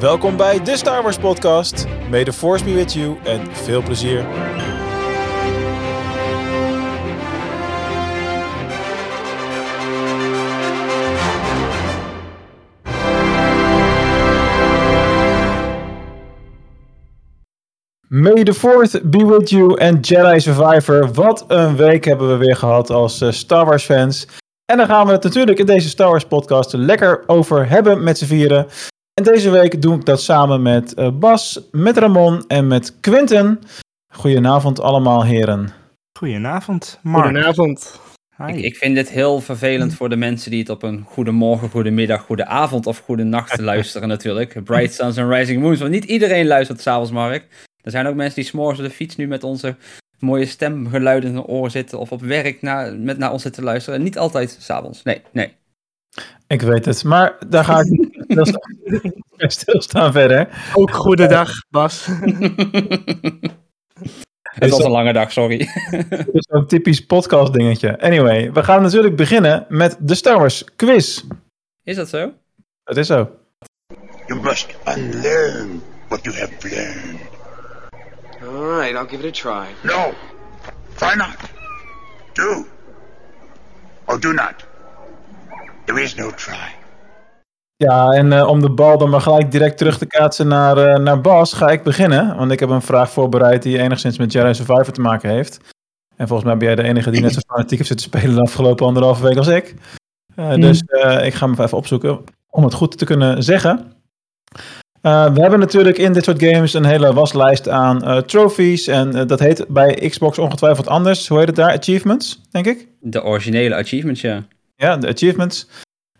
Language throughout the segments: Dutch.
Welkom bij de Star Wars podcast. May the force be with you en veel plezier. May the Fourth be with you en Jedi Survivor. Wat een week hebben we weer gehad als eh, Star Wars fans. En daar gaan we het natuurlijk in deze Star Wars podcast lekker over hebben met z'n vieren. En deze week doe ik dat samen met eh, Bas, met Ramon en met Quinten. Goedenavond allemaal heren. Goedenavond, Mark. Goedenavond. Hi. Ik, ik vind dit heel vervelend voor de mensen die het op een goede morgen, goede middag, goede avond of goede nacht luisteren natuurlijk. Bright Suns en Rising Moons. Want niet iedereen luistert s'avonds, Mark. Er zijn ook mensen die s'morgens op de fiets nu met onze mooie stemgeluiden in hun oren zitten. Of op werk naar, met naar ons zitten luisteren. Niet altijd s'avonds. Nee, nee. Ik weet het, maar daar ga ik niet stilstaan- stilstaan verder. Ook goedendag, Bas. Het was een lange dag, sorry. Het is zo'n typisch podcast dingetje. Anyway, we gaan natuurlijk beginnen met de Star Wars quiz. Is dat zo? Dat is zo. You must unlearn what you have learned. All right, I'll give it a try. No, try not. Do. Or do not. There is no try. Ja, en eh, om de bal dan maar gelijk direct terug te kaatsen naar, eh, naar Bas, ga ik beginnen. Want ik heb een vraag voorbereid die enigszins met Jedi Survivor te maken heeft. En volgens mij ben jij de enige die net zo fanatiek heeft zitten spelen de afgelopen anderhalve week als ik. Eh, Dus eh, ik ga hem even opzoeken om het goed te kunnen zeggen. Eh, we hebben natuurlijk in dit soort games een hele waslijst aan eh trophies. En dat heet bij Xbox ongetwijfeld anders. Hoe heet het daar? Achievements, denk ik? De originele achievements, ja. Ja, de achievements.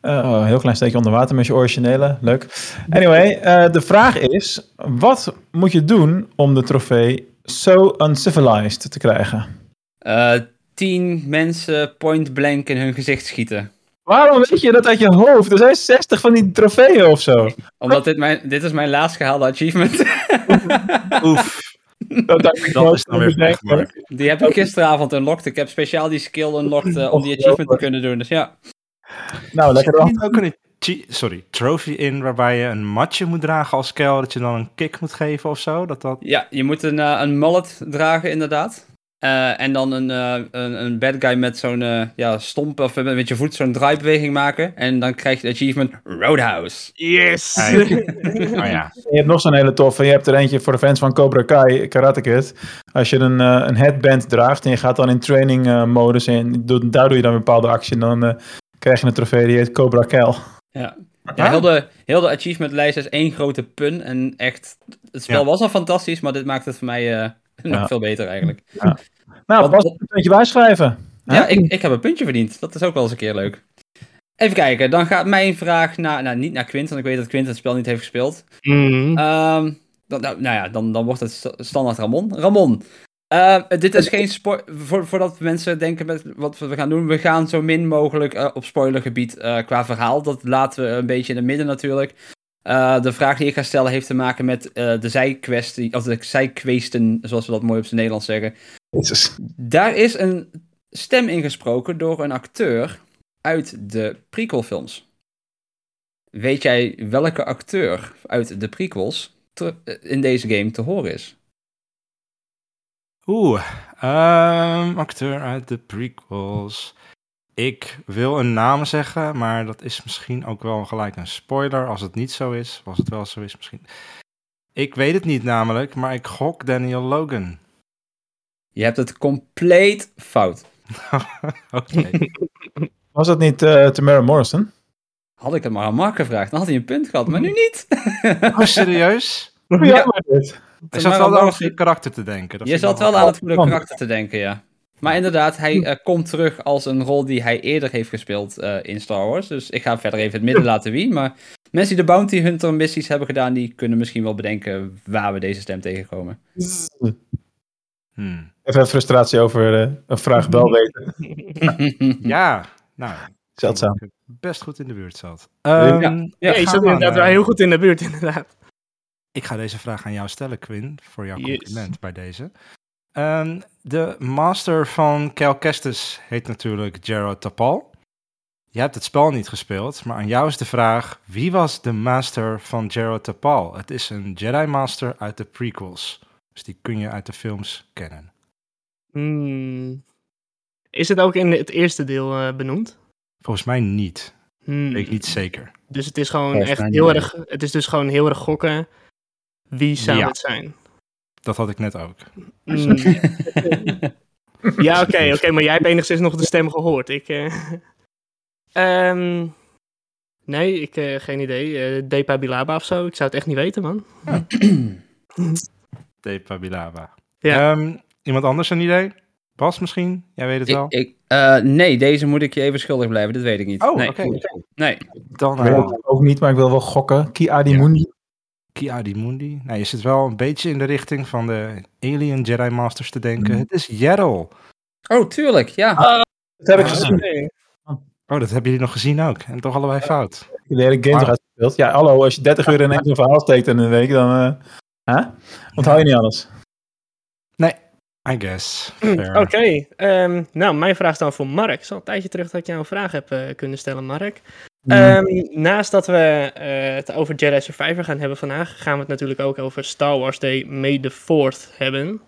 Oh, een heel klein steekje onder water met je originele. Leuk. Anyway, eh, de vraag is: wat moet je doen om de trofee So Uncivilized te krijgen? Eh, tien mensen point blank in hun gezicht schieten. Waarom weet je dat uit je hoofd? Er zijn 60 van die trofeeën of zo. Omdat dit, mijn, dit is mijn laatst gehaalde achievement. Oef, Dat, is dan weer. Die heb ik gisteravond unlocked. Ik heb speciaal die skill unlocked eh, om die achievement te kunnen doen. Dus ja. Nou, lekker Zit er dan. niet ook een sorry, trophy in waarbij je een matje moet dragen als kel, dat je dan een kick moet geven of zo? Dat dat... Ja, je moet een, eh, een mullet dragen, inderdaad. Eh, en dan een, eh, een, een bad guy met zo'n eh, ja, stomp of met je voet zo'n draaibeweging maken. En dan krijg je de achievement Roadhouse. Yes. Oh ja, Je hebt nog zo'n hele toffe. Je hebt er eentje voor de fans van Cobra Kai, Karate Kid. Als je een, eh, een headband draagt en je gaat dan in training eh, modus en doet- daar doe je dan een bepaalde actie. En dan eh, krijg je een trofee die heet Cobra Kel. Ja. Ja, heel, de, heel de achievement lijst is één grote pun. En echt, het spel Ja. was al fantastisch, maar dit maakt het voor mij eh, nog Ja. veel beter eigenlijk. Nou, Wat- pas een puntje bijschrijven. Ja, ik, ik heb een puntje verdiend. Dat is ook wel eens een keer leuk. Even kijken, dan gaat mijn vraag naar, nou niet naar Quint, want ik weet dat Quint het spel niet heeft gespeeld. Mhm. Ehm, dan, nou, nou ja, dan, dan wordt het sta- standaard Ramon. Ramon, eh, dit is geen spoiler. Voor, voordat mensen denken met wat we gaan doen, we gaan zo min mogelijk eh, op spoilergebied eh, qua verhaal. Dat laten we een beetje in het midden natuurlijk. Eh, de vraag die ik ga stellen heeft te maken met eh, de zijkwestie, of de zijkweesten, zoals we dat mooi op zijn Nederlands zeggen. Jezus. Daar is een stem ingesproken door een acteur uit de prequelfilms. Weet jij welke acteur uit de prequels te- in deze game te horen is? Oeh, ehm, acteur uit de prequels. Ik wil een naam zeggen, maar dat is misschien ook wel gelijk een spoiler. Als het niet zo is, als het wel zo is misschien. Ik weet het niet namelijk, maar ik gok Daniel Logan. Je hebt het compleet fout. Oké. Was dat niet eh Tamara Morrison? Had ik het maar aan Mark gevraagd, dan had hij een punt gehad, maar nu niet. Oh, serieus? Hoe jammer dit. Ik zat wel aan het goede karakter te denken. dat Je zat wel aan het goede Man. karakter te denken, ja. Maar inderdaad, hij eh, komt terug als een rol die hij eerder heeft gespeeld eh, in Star Wars. Dus ik ga verder even het midden laten wie. Maar mensen die de Bounty Hunter missies hebben gedaan, die kunnen misschien wel bedenken waar we deze stem tegenkomen. Hmm. Even frustratie over eh, een vraag wel weten. Ja, nou, Zeldzaam. best goed in de buurt zat. Ehm, Ja, Ja, je ik, ga zat inderdaad wel heel goed in de buurt, inderdaad. ik ga deze vraag aan jou stellen, Quinn, voor jouw Yes. compliment bij deze. Ehm, de master van Cal Kestis heet natuurlijk Gerard Tapal. Je hebt het spel niet gespeeld, maar aan jou is de vraag: wie was de master van Jaro Tapal? Het is een Jedi Master uit de prequels. Dus die kun je uit de films kennen. Hmm. Is het ook in het eerste deel eh, benoemd? Volgens mij niet. Hmm. Weet ik niet zeker. Dus het is gewoon Volgens echt heel erg. Het is dus gewoon heel erg gokken. Wie zou Ja. het zijn? Dat had ik net ook. Hmm. ja, oké, oké, maar jij hebt enigszins nog de stem gehoord. Ik. eh, ehm, nee, ik eh, geen idee. Eh Depa Bilaba of zo. Ik zou het echt niet weten, man. Depa Bilaba. Ja. Ehm, iemand anders een idee? Bas misschien? Jij weet het wel. ik, eh, nee, deze moet ik je even schuldig blijven. Dat weet ik niet. oh, nee. oké. nee. Dan Ik weet het ook niet, maar ik wil wel gokken. Ki Adimundi. Kia di Mundi. Nou, je zit wel een beetje in de richting van de Alien Jedi Masters te denken. Hmm. Het is Yerrol. Oh, tuurlijk, ja. Dat heb ik Ah, gezien. Oh, dat hebben jullie nog gezien ook. En toch allebei fout. De hele game eruit gespeeld. Ja, hallo, als je 30 uur in één verhaal steekt in een week, dan eh hè? onthoud je niet alles. I guess. Fair. Oké, ehm, nou, mijn vraag is dan voor Mark. Het is al een tijdje terug dat ik jou een vraag heb eh, kunnen stellen, Mark. Ehm, naast dat we eh, het over Jedi Survivor gaan hebben vandaag, gaan we het natuurlijk ook over Star Wars Day May the 4th hebben.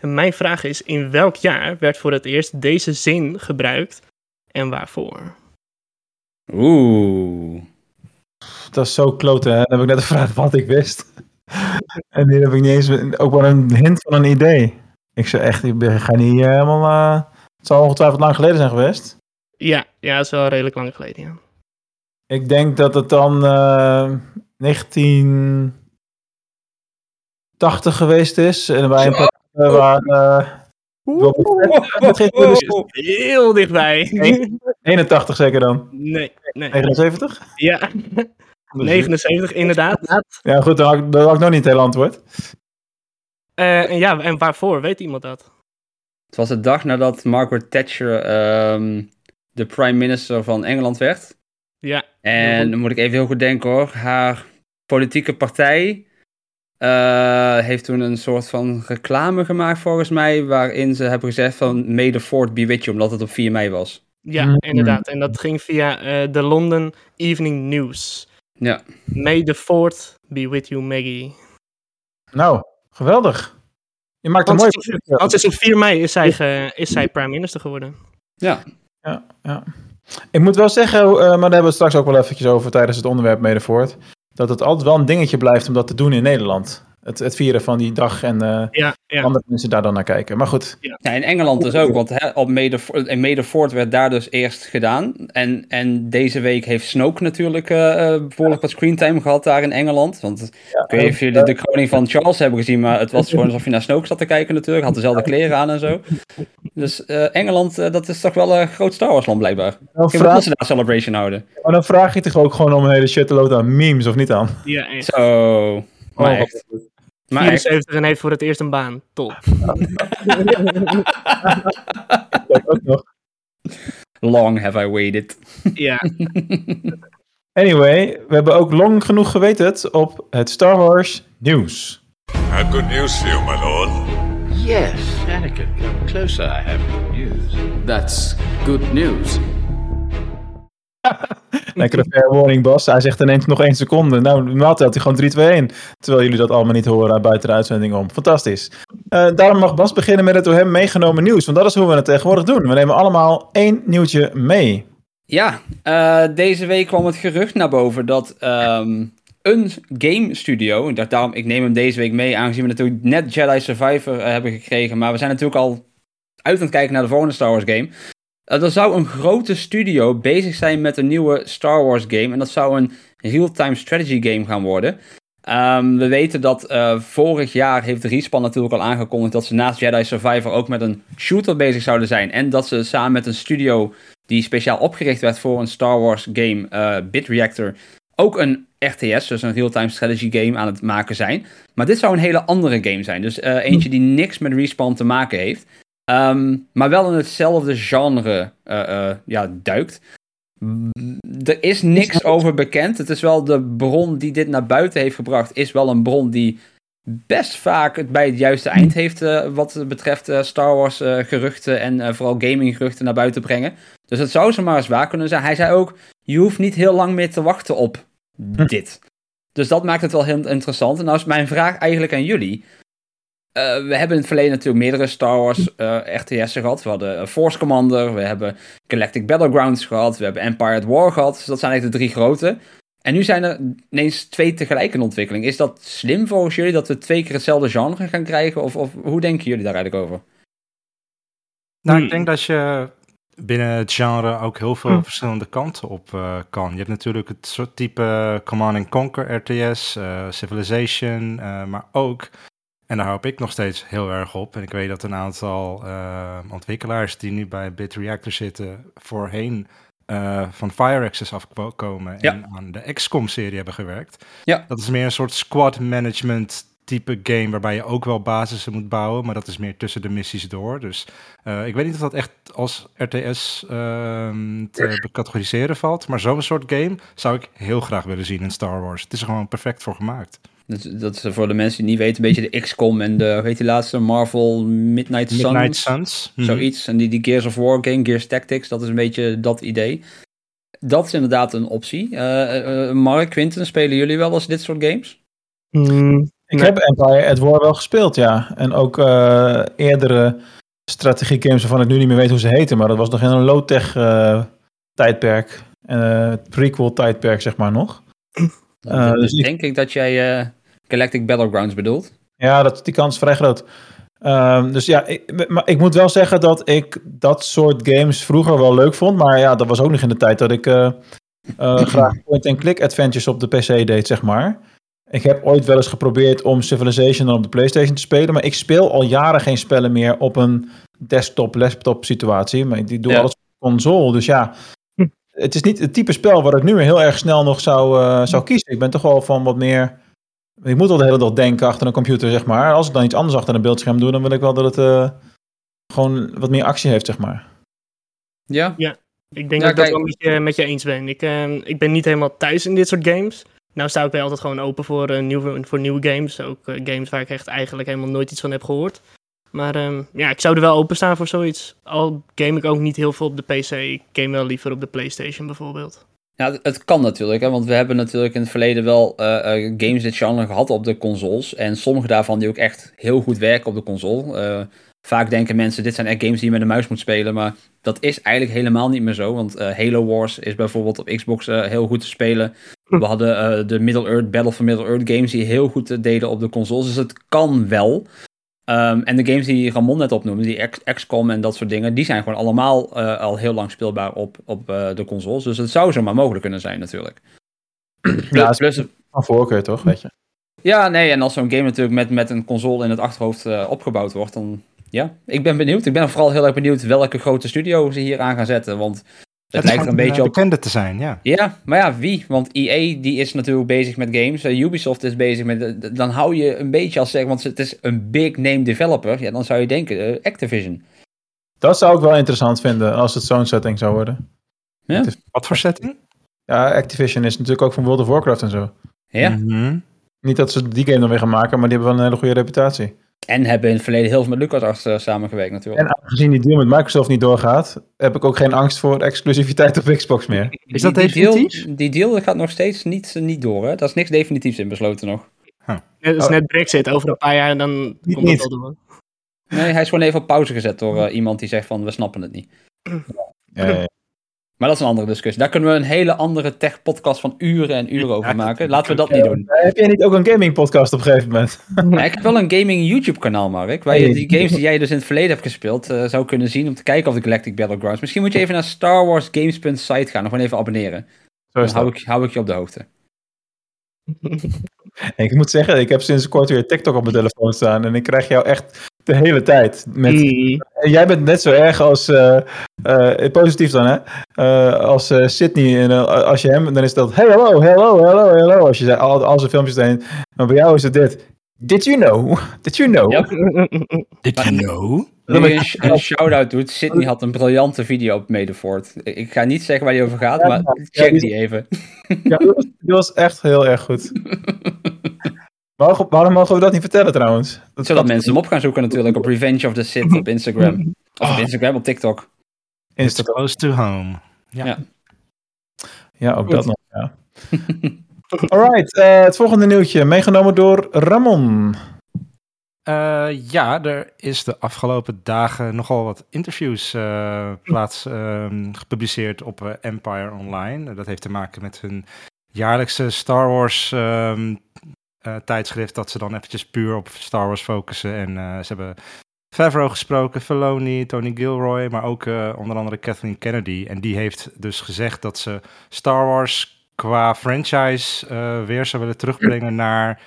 En mijn vraag is, in welk jaar werd voor het eerst deze zin gebruikt en waarvoor? Oeh. Dat is zo klote, hè? Dan heb ik net gevraagd wat ik wist. en nu heb ik niet eens ook maar een hint van een idee. Ik zou echt, ik ben- ga niet eh, helemaal... eh, het zal ongetwijfeld lang geleden zijn geweest. Ja, ja, dat is wel redelijk lang geleden, ja. Ik denk dat het dan eh 1980 geweest is. En bij een paar eh, eh, dus- Heel dichtbij. Nee. 81 zeker dan. nee, nee. 79? Ja, 79 inderdaad. Ja goed, dan had, ik- dan had ik nog niet het hele antwoord. Eh, en ja, en waarvoor? Weet iemand dat? Het was de dag nadat Margaret Thatcher ehm, de prime minister van Engeland werd. Ja, En dan moet ik even heel goed denken hoor. Haar politieke partij eh, heeft toen een soort van reclame gemaakt volgens mij. Waarin ze hebben gezegd van May the 4th be with you. Omdat het op 4 mei was. ja Mm. inderdaad. En dat ging via eh, de London Evening News. Ja. May the 4th be with you, Maggie. Nou, geweldig. Je maakt een mooi... is- want het is op 4 mei is zij, ge- is zij prime minister geworden. Ja. Ja, ja. Ik moet wel zeggen, eh, maar daar hebben we het straks ook wel eventjes over tijdens het onderwerp Medevoort. Dat het altijd wel een dingetje blijft om dat te doen in Nederland. Het, het vieren van die dag en eh, Ja, ja. andere mensen daar dan naar kijken. Maar goed, Ja, in Engeland dus ook, want hè, op in 4th werd daar dus eerst gedaan. En, en deze week heeft Snoke natuurlijk eh eh, behoorlijk wat screentime gehad daar in Engeland. Want ik weet niet of jullie de kroning van Charles hebben gezien, maar het was gewoon alsof je naar Snoke zat te kijken natuurlijk. Had dezelfde kleren aan en zo. Dus eh, Engeland, dat is toch wel een groot Star Wars land blijkbaar. Ik vraag, ze daar celebration houden. maar dan vraag je toch ook gewoon om een hele shitload aan memes, of niet dan? ja echt. Zo, maar Oh, echt. Maar echt. 74 en heeft voor het eerst een baan. Top. Dat ook nog. Long have I waited. Ja, Anyway, we hebben ook lang genoeg geweten op het Star Wars nieuws. I have good news for you, my lord. Yes, Anakin, come closer. I have good news. That's good news. Lekkere fair warning, Bas. Hij zegt ineens nog één seconde. Nou, normaal telt hij gewoon 3, 2, 1. Terwijl jullie dat allemaal niet horen buiten de uitzending om. Fantastisch. Eh, daarom mag Bas beginnen met het door hem meegenomen nieuws. Want dat is hoe we het tegenwoordig doen. We nemen allemaal één nieuwtje mee. Ja, eh, deze week kwam het gerucht naar boven dat ehm, een game studio, ik daarom, ik neem hem deze week mee, aangezien we natuurlijk net Jedi Survivor eh, hebben gekregen, maar we zijn natuurlijk al uit aan het kijken naar de volgende Star Wars game. Eh, er zou een grote studio bezig zijn met een nieuwe Star Wars game en dat zou een real-time strategy game gaan worden. Ehm, we weten dat eh, vorig jaar heeft Respawn natuurlijk al aangekondigd dat ze naast Jedi Survivor ook met een shooter bezig zouden zijn. En dat ze samen met een studio die speciaal opgericht werd voor een Star Wars game, eh Bitreactor, ook een RTS, dus een real-time strategy game aan het maken zijn. Maar dit zou een hele andere game zijn. Dus eh, eentje die niks met Respawn te maken heeft. Ehm, maar wel in hetzelfde genre eh, eh, ja, duikt. Er is niks over bekend. Het is wel de bron die dit naar buiten heeft gebracht, is wel een bron die best vaak het bij het juiste eind heeft uh, wat betreft uh, Star Wars uh, geruchten en vooral gaming geruchten naar buiten brengen. Dus het zou zomaar eens waar kunnen zijn. Hij zei ook, je hoeft niet heel lang meer te wachten op dit. Dus dat maakt het wel heel interessant. En nou is mijn vraag eigenlijk aan jullie. We hebben in het verleden natuurlijk meerdere Star Wars RTS'en gehad. We hadden Force Commander, we hebben Galactic Battlegrounds gehad, we hebben Empire at War gehad. Dus dat zijn eigenlijk de drie grote. En nu zijn er ineens twee tegelijk in ontwikkeling. Is dat slim volgens jullie dat we twee keer hetzelfde genre gaan krijgen? Of, of hoe denken jullie daar eigenlijk over? Nou, ik Hmm. denk dat je binnen het genre ook heel veel Hmm. verschillende kanten op eh, kan. Je hebt natuurlijk het soort type Command and Conquer RTS, eh, Civilization, eh, maar ook, en daar hoop ik nog steeds heel erg op, en ik weet dat een aantal eh, ontwikkelaars die nu bij Bit Reactor zitten, voorheen eh, van Fire Access afkomen Ja. en aan de XCOM-serie hebben gewerkt. Ja. Dat is meer een soort squad management type game waarbij je ook wel basissen moet bouwen, maar dat is meer tussen de missies door. Dus eh, ik weet niet of dat echt als RTS ehm, te categoriseren valt, maar zo'n soort game zou ik heel graag willen zien in Star Wars. Het is er gewoon perfect voor gemaakt. Dat, dat is voor de mensen die niet weten, een beetje de XCOM en de, hoe heet die laatste, Marvel Midnight Suns. Midnight Suns. Mhm. Zoiets. En die, die Gears of War game, Gears Tactics, dat is een beetje dat idee. Dat is inderdaad een optie. Eh, eh, Mark, Quinten, spelen jullie wel eens dit soort games? Hmm, Ik Nee. heb Empire at War wel gespeeld, ja. En ook eh, eerdere strategie games waarvan ik nu niet meer weet hoe ze heten. Maar dat was nog in een low-tech eh, tijdperk. Eh, prequel tijdperk, zeg maar nog. Eh, dus dus ik- denk ik dat jij eh, Galactic Battlegrounds bedoelt. Ja, dat, die kans is vrij groot. Ehm, dus ja, ik, maar ik moet wel zeggen dat ik dat soort games vroeger wel leuk vond. Maar ja, dat was ook nog in de tijd dat ik eh, eh, graag point-and-click adventures op de PC deed, zeg maar. Ik heb ooit wel eens geprobeerd om Civilization dan op de PlayStation te spelen. Maar ik speel al jaren geen spellen meer op een desktop-laptop situatie. Maar ik doe Ja. alles op console. Dus ja, Hm. het is niet het type spel waar ik nu weer heel erg snel nog zou, eh, zou kiezen. Ik ben toch wel van wat meer... Ik moet al de hele dag denken achter een computer, zeg maar. Als ik dan iets anders achter een beeldscherm doe, dan wil ik wel dat het eh, gewoon wat meer actie heeft, zeg maar. Ja? Ik denk Ja, dat ik dat wel met je, met je eens ben. Ik, eh, ik ben niet helemaal thuis in dit soort games. Nou sta ik wel altijd gewoon open voor, eh, nieuwe, voor nieuwe games. Ook eh, games waar ik echt eigenlijk helemaal nooit iets van heb gehoord. Maar ehm, ja, ik zou er wel openstaan voor zoiets. Al game ik ook niet heel veel op de PC. Ik game wel liever op de PlayStation bijvoorbeeld. Ja, het- kan natuurlijk, hè, want we hebben natuurlijk in het verleden wel eh, eh, games dit genre gehad op de consoles. En sommige daarvan die ook echt heel goed werken op de console. Eh, vaak denken mensen, dit zijn echt games die je met een muis moet spelen. Maar dat is eigenlijk helemaal niet meer zo. Want Halo Wars is bijvoorbeeld op Xbox heel goed te spelen. We hadden de Middle-earth, Battle for Middle-earth games die heel goed deden op de consoles. Dus het kan wel. Ehm, en de games die Ramon net opnoemde, die XCOM en dat soort dingen, die zijn gewoon allemaal eh, al heel lang speelbaar op, op eh, de consoles. Dus het zou zomaar mogelijk kunnen zijn natuurlijk. Ja, Plus, is van voorkeur, toch? Weet je. ja, nee, en als zo'n game natuurlijk met, met een console in het achterhoofd eh, opgebouwd wordt, dan ja, ik ben benieuwd. Ik ben vooral heel erg benieuwd welke grote studio ze hier aan gaan zetten, want het lijkt er een beetje op... bekende te zijn, ja. Ja, maar ja, wie? Want EA die is natuurlijk bezig met games. Eh, Ubisoft is bezig met... eh, dan hou je een beetje als zeg, want het is een big name developer. Ja, dan zou je denken eh, Activision. Dat zou ik wel interessant vinden als het zo'n setting zou worden. Ja. Wat voor setting? Ja, Activision is natuurlijk ook van World of Warcraft en zo. Ja. Mhm. Niet dat ze die game dan weer gaan maken, maar die hebben wel een hele goede reputatie. En hebben in het verleden heel veel met LucasArts eh, samengewerkt natuurlijk. En aangezien die deal met Microsoft niet doorgaat, heb ik ook geen angst voor exclusiviteit op Xbox meer. Is dat die, die deal, definitief? die deal gaat nog steeds niet, niet door, hè? Daar is niks definitiefs in besloten nog. Net als Oh. net Brexit, over een paar jaar dan Niet komt niet. dat wel door. Nee, hij is gewoon even op pauze gezet door eh, iemand die zegt van, we snappen het niet. Ja, ja, ja. Maar dat is een andere discussie. Daar kunnen we een hele andere tech-podcast van uren en uren over maken. Laten we dat niet doen. Heb jij niet ook een gaming podcast op een gegeven moment? Ik heb wel een gaming YouTube-kanaal, Mark. Waar je die games die jij dus in het verleden hebt gespeeld eh, zou kunnen zien om te kijken of de Galactic Battlegrounds. Misschien moet je even naar starwarsgames.site gaan en gewoon even abonneren. Zo is Dan hou dat. ik, hou ik je op de hoogte. Ik moet zeggen, ik heb sinds kort weer TikTok op mijn telefoon staan en ik krijg jou echt de hele tijd. Met, Mm. En Jij bent net zo erg als, eh, eh, positief dan hè, Eh, als eh, Sydney. En, als je hem, dan is dat, hey hallo, hello, hello, hello. Als je zei, al, al zijn filmpjes heen. Maar bij jou is het dit. Did you know? Did you know? Did you know? Nu je een, een shout-out doet. Sydney had een briljante video op Medefort. Ik ga niet zeggen waar die over gaat, Ja, maar ja, check die- die even. Ja, dat was, dat was echt heel erg goed. Waarom, waarom mogen we dat niet vertellen trouwens? Dat Zodat mensen hem op gaan zoeken natuurlijk op Revenge of the Sith op Instagram. Of op Instagram, op TikTok. Instagram. Close to home. Ja. Ja. Ja, ook Goed. dat nog. Ja. Alright, eh, het volgende nieuwtje. Meegenomen door Ramon. Eh, ja, er is de afgelopen dagen nogal wat interviews eh, plaats ehm, gepubliceerd op eh, Empire Online. dat heeft te maken met hun jaarlijkse Star Wars ehm, eh, tijdschrift. Dat ze dan eventjes puur op Star Wars focussen. En eh, ze hebben Favreau gesproken, Filoni, Tony Gilroy, maar ook eh, onder andere Kathleen Kennedy. En die heeft dus gezegd dat ze Star Wars qua franchise weer zou willen terugbrengen naar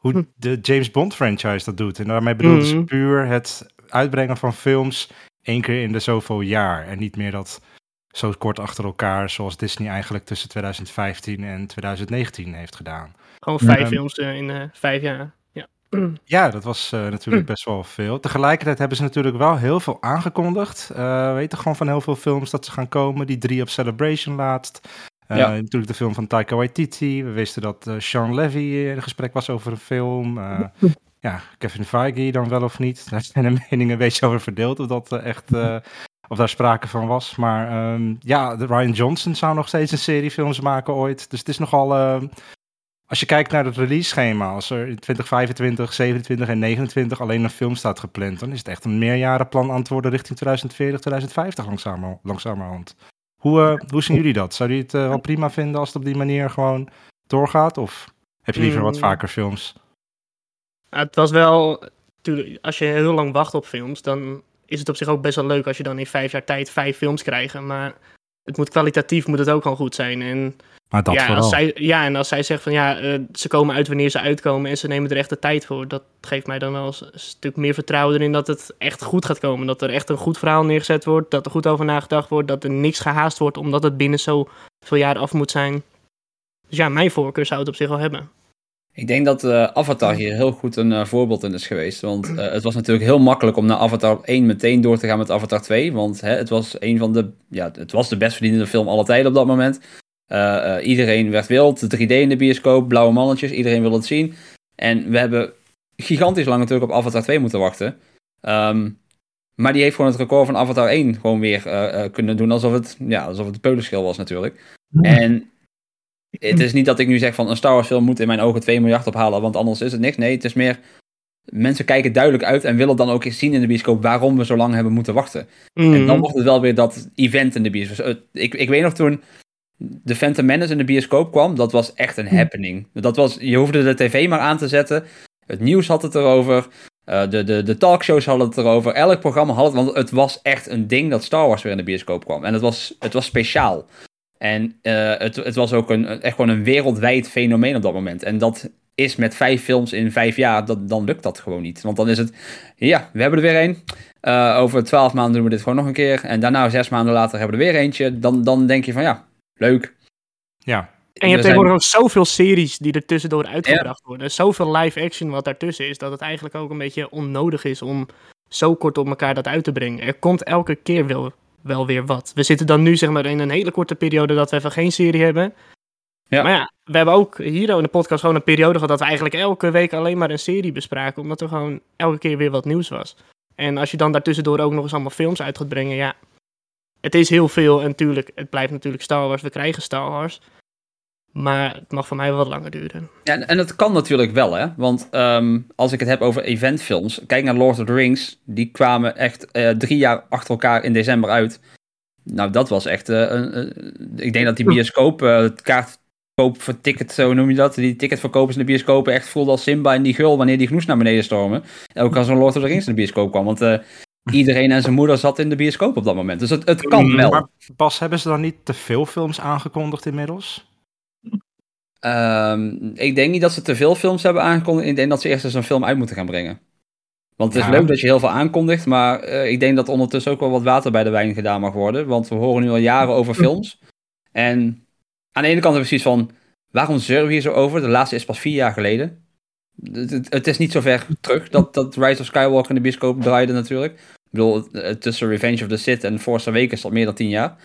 hoe de James Bond franchise dat doet. En daarmee bedoelde ze Mhm. puur het uitbrengen van films één keer in de zoveel jaar. En niet meer dat zo kort achter elkaar, zoals Disney eigenlijk tussen 2015 en 2019 heeft gedaan. Gewoon vijf Ja. films eh, in eh, vijf jaar. Ja. Ja, dat was eh, natuurlijk best wel veel. Tegelijkertijd hebben ze natuurlijk wel heel veel aangekondigd. We weten gewoon van heel veel films dat ze gaan komen. Die drie op Celebration laatst. Ja. Natuurlijk de film van Taika Waititi. We wisten dat Sean Levy in gesprek was over een film. Ja, Kevin Feige dan wel of niet. Daar zijn de meningen een beetje over verdeeld of dat echt... of daar sprake van was. Maar ehm, ja, de Ryan Johnson zou nog steeds een serie films maken ooit. Dus het is nogal... als je kijkt naar het release schema, als er in 2025, 27 en 29 alleen een film staat gepland, dan is het echt een meerjarenplan worden richting 2040, 2050 langzamer, langzamerhand. Hoe, eh, hoe zien jullie dat? Zou jullie het eh, wel prima vinden als het op die manier gewoon doorgaat? Of heb je liever wat Mm. vaker films? Het was wel, als je heel lang wacht op films, dan is het op zich ook best wel leuk als je dan in vijf jaar tijd vijf films krijgt. Maar het moet kwalitatief moet het ook gewoon goed zijn. En Maar dat ja, vooral. als zij, ja, en als zij zegt van ja, eh, ze komen uit wanneer ze uitkomen en ze nemen er echt de tijd voor. Dat geeft mij dan wel een stuk meer vertrouwen erin dat het echt goed gaat komen. Dat er echt een goed verhaal neergezet wordt, dat er goed over nagedacht wordt, dat er niks gehaast wordt omdat het binnen zoveel jaar af moet zijn. Dus ja, mijn voorkeur zou het op zich wel hebben. Ik denk dat eh, Avatar hier heel goed een eh, voorbeeld in is geweest. Want eh, het was natuurlijk heel makkelijk om na Avatar 1 meteen door te gaan met Avatar 2. Want hè, het was een van de. Ja, het was de best verdienende film aller tijden op dat moment. Iedereen werd wild. 3D in de bioscoop, blauwe mannetjes, iedereen wilde het zien. En we hebben gigantisch lang natuurlijk op Avatar 2 moeten wachten. Ehm, maar die heeft gewoon het record van Avatar 1 gewoon weer kunnen doen alsof het, ja, alsof het een peulenschil was natuurlijk. En het is niet dat ik nu zeg van een Star Wars film moet in mijn ogen 2 miljard ophalen, want anders is het niks. Nee, het is meer, mensen kijken duidelijk uit en willen dan ook eens zien in de bioscoop waarom we zo lang hebben moeten wachten. En dan Mhm. wordt het wel weer dat event in de bioscoop. Dus, eh, Ik, ik weet nog toen de Phantom Menace in de bioscoop kwam, dat was echt een happening. Dat was, je hoefde de tv maar aan te zetten, het nieuws had het erover, eh, de, de, de talkshows hadden het erover, elk programma had het, want het was echt een ding dat Star Wars weer in de bioscoop kwam. En het was, het was speciaal. En eh, het, het was ook een, echt gewoon een wereldwijd fenomeen op dat moment. En dat is met vijf films in vijf jaar, dat, dan lukt dat gewoon niet. Want dan is het, ja, we hebben er weer één. Eh, over twaalf maanden doen we dit gewoon nog een keer. En daarna, zes maanden later, hebben we er weer eentje. Dan, dan denk je van, ja, leuk. Ja, En je hebt tegenwoordig ook zoveel series die er tussendoor uitgebracht worden. Zoveel live action wat daartussen is, dat het eigenlijk ook een beetje onnodig is om zo kort op elkaar dat uit te brengen. Er komt elke keer wel, wel weer wat. We zitten dan nu zeg maar in een hele korte periode dat we even geen serie hebben. Ja. Maar ja, we hebben ook hier in de podcast gewoon een periode gehad dat we eigenlijk elke week alleen maar een serie bespraken. Omdat er gewoon elke keer weer wat nieuws was. En als je dan daartussendoor ook nog eens allemaal films uit gaat brengen, ja. Het is heel veel en natuurlijk, het blijft natuurlijk Star Wars. We krijgen Star Wars. Maar het mag voor mij wel wat langer duren. Ja, en- dat kan natuurlijk wel, hè. Want ehm, als ik het heb over eventfilms, kijk naar Lord of the Rings. Die kwamen echt eh, drie jaar achter elkaar in december uit. Nou, dat was echt... eh, ik denk dat die bioscoop, eh, het kaartkoop voor ticket, zo noem je dat. Die ticketverkopers in de bioscopen echt voelden als Simba en die gul wanneer die genoes naar beneden stormen. Ook als een Lord of the Rings in de bioscoop kwam. Want eh, iedereen en zijn moeder zat in de bioscoop op dat moment. Dus het, het kan wel. maar Bas, hebben ze dan niet te veel films aangekondigd inmiddels? Ehm, ik denk niet dat ze te veel films hebben aangekondigd. Ik denk dat ze eerst eens een film uit moeten gaan brengen. Want het is Ja. leuk dat je heel veel aankondigt, maar eh, ik denk dat ondertussen ook wel wat water bij de wijn gedaan mag worden. Want we horen nu al jaren over films. En aan de ene kant hebben we zoiets van, waarom zeuren we hier zo over? De laatste is pas vier jaar geleden. Het, het, het is niet zo ver terug dat, dat Rise of Skywalker in de bioscoop draaide natuurlijk. Ik bedoel, tussen Revenge of the Sith en Force Awakens al meer dan tien jaar.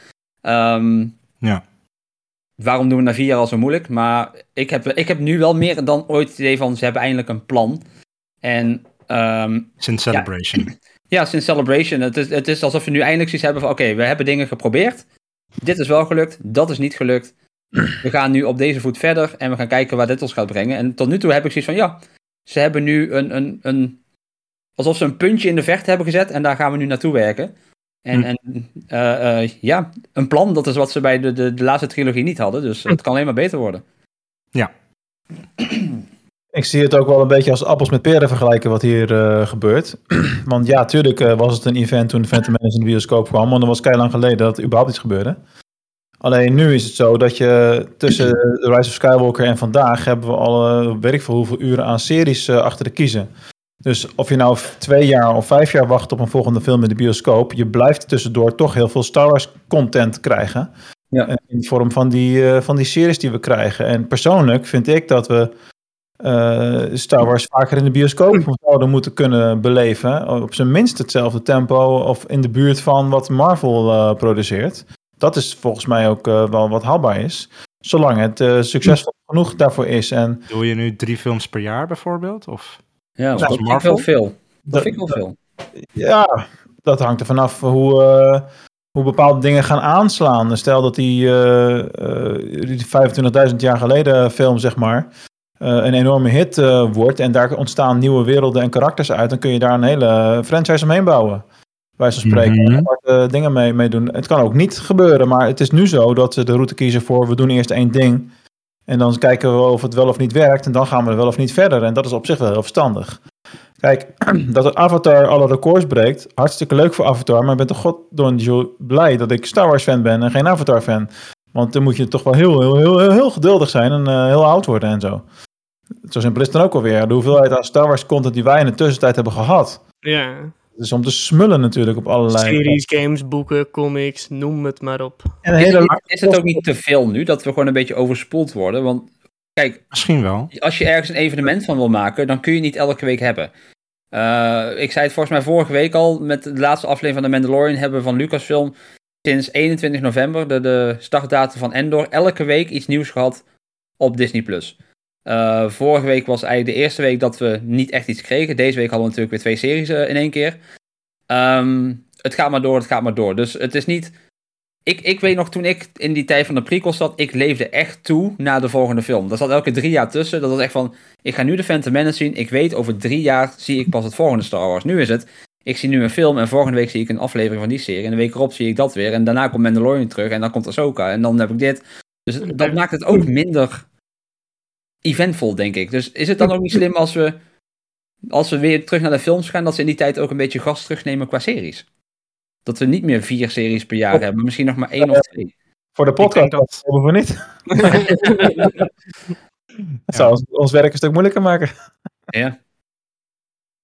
Ehm, Ja. Waarom doen we na vier jaar al zo moeilijk? Maar ik heb, ik heb nu wel meer dan ooit het idee van, ze hebben eindelijk een plan. En ehm, Sinds Celebration. ja, sinds Celebration. Het is, het is alsof we nu eindelijk zoiets hebben van, oké, we hebben dingen geprobeerd. Dit is wel gelukt, dat is niet gelukt. We gaan nu op deze voet verder en we gaan kijken waar dit ons gaat brengen. En tot nu toe heb ik zoiets van, ja, ze hebben nu een, een, een alsof ze een puntje in de vecht hebben gezet en daar gaan we nu naartoe werken. En, Hm. en eh, eh, ja, een plan, dat is wat ze bij de, de, de laatste trilogie niet hadden. Dus het kan alleen maar beter worden. Ik zie het ook wel een beetje als appels met peren vergelijken wat hier eh, gebeurt. Want ja, tuurlijk eh, was het een event toen Phantom Menace in de bioscoop kwam. Want dat was kei lang geleden dat er überhaupt iets gebeurde. Alleen nu is het zo dat je tussen The Rise of Skywalker en vandaag hebben we al weet ik veel hoeveel uren aan series achter de kiezen. Dus of je nou twee jaar of vijf jaar wacht op een volgende film in de bioscoop, je blijft tussendoor toch heel veel Star Wars content krijgen. Ja. In de vorm van die, eh, van die series die we krijgen. En persoonlijk vind ik dat we eh, Star Wars vaker in de bioscoop zouden moeten kunnen beleven. Op zijn minst hetzelfde tempo of in de buurt van wat Marvel eh, produceert. Dat is volgens mij ook eh, wel wat haalbaar is. Zolang het eh, succesvol genoeg daarvoor is. En Doe je nu drie films per jaar bijvoorbeeld? Of Ja, dat Zoals vind ik wel Marvel? veel. Dat vind ik wel veel. Ja, dat hangt er vanaf hoe, eh, hoe bepaalde dingen gaan aanslaan. Stel dat die, eh, eh, die 25.000 jaar geleden film, zeg maar, eh, een enorme hit eh, wordt en daar ontstaan nieuwe werelden en karakters uit, dan kun je daar een hele franchise omheen bouwen. Wij zo spreken, en aparte dingen mee, mee doen. Het kan ook niet gebeuren, maar het is nu zo dat ze de route kiezen voor we doen eerst één ding. En dan kijken we of het wel of niet werkt en dan gaan we wel of niet verder. En dat is op zich wel heel verstandig. Kijk, dat er Avatar alle records breekt, hartstikke leuk voor Avatar, maar ik ben toch goddoen blij dat ik Star Wars fan ben en geen Avatar fan. Want dan moet je toch wel heel, heel, heel, heel, geduldig zijn en eh, heel oud worden en zo. Zo simpel is het dan ook alweer. De hoeveelheid aan Star Wars content die wij in de tussentijd hebben gehad. Ja, Het is om te smullen natuurlijk op allerlei... series, games, boeken, comics, noem het maar op. En hele is het ook niet te veel nu, dat we gewoon een beetje overspoeld worden? Want kijk, misschien wel. als je ergens een evenement van wil maken, dan kun je niet elke week hebben. Eh, ik zei het volgens mij vorige week al, met de laatste aflevering van The Mandalorian hebben we van Lucasfilm sinds 21 november, de, de startdatum van Endor, elke week iets nieuws gehad op Disney+. Plus. Eh, vorige week was eigenlijk de eerste week dat we niet echt iets kregen. Deze week hadden we natuurlijk weer twee series eh, in één keer. Ehm, het gaat maar door, het gaat maar door. Dus het is niet... Ik, ik weet nog, toen ik in die tijd van de prequels zat, ik leefde echt toe naar de volgende film. Daar zat elke drie jaar tussen. Dat was echt van, ik ga nu de Phantom Menace zien. Ik weet, over drie jaar zie ik pas het volgende Star Wars. Nu is het, ik zie nu een film en volgende week zie ik een aflevering van die serie. En de week erop zie ik dat weer. En daarna komt Mandalorian terug en dan komt Ahsoka. En dan heb ik dit. Dus dat maakt het ook minder eventvol, denk ik. Dus is het dan ook niet slim als we, als we weer terug naar de films gaan, dat ze in die tijd ook een beetje gas terugnemen qua series? Dat we niet meer vier series per jaar hebben, misschien nog maar één of twee. Voor de podcast dat- hebben we niet. Dat zou ons, ons werk een stuk moeilijker maken. Ja.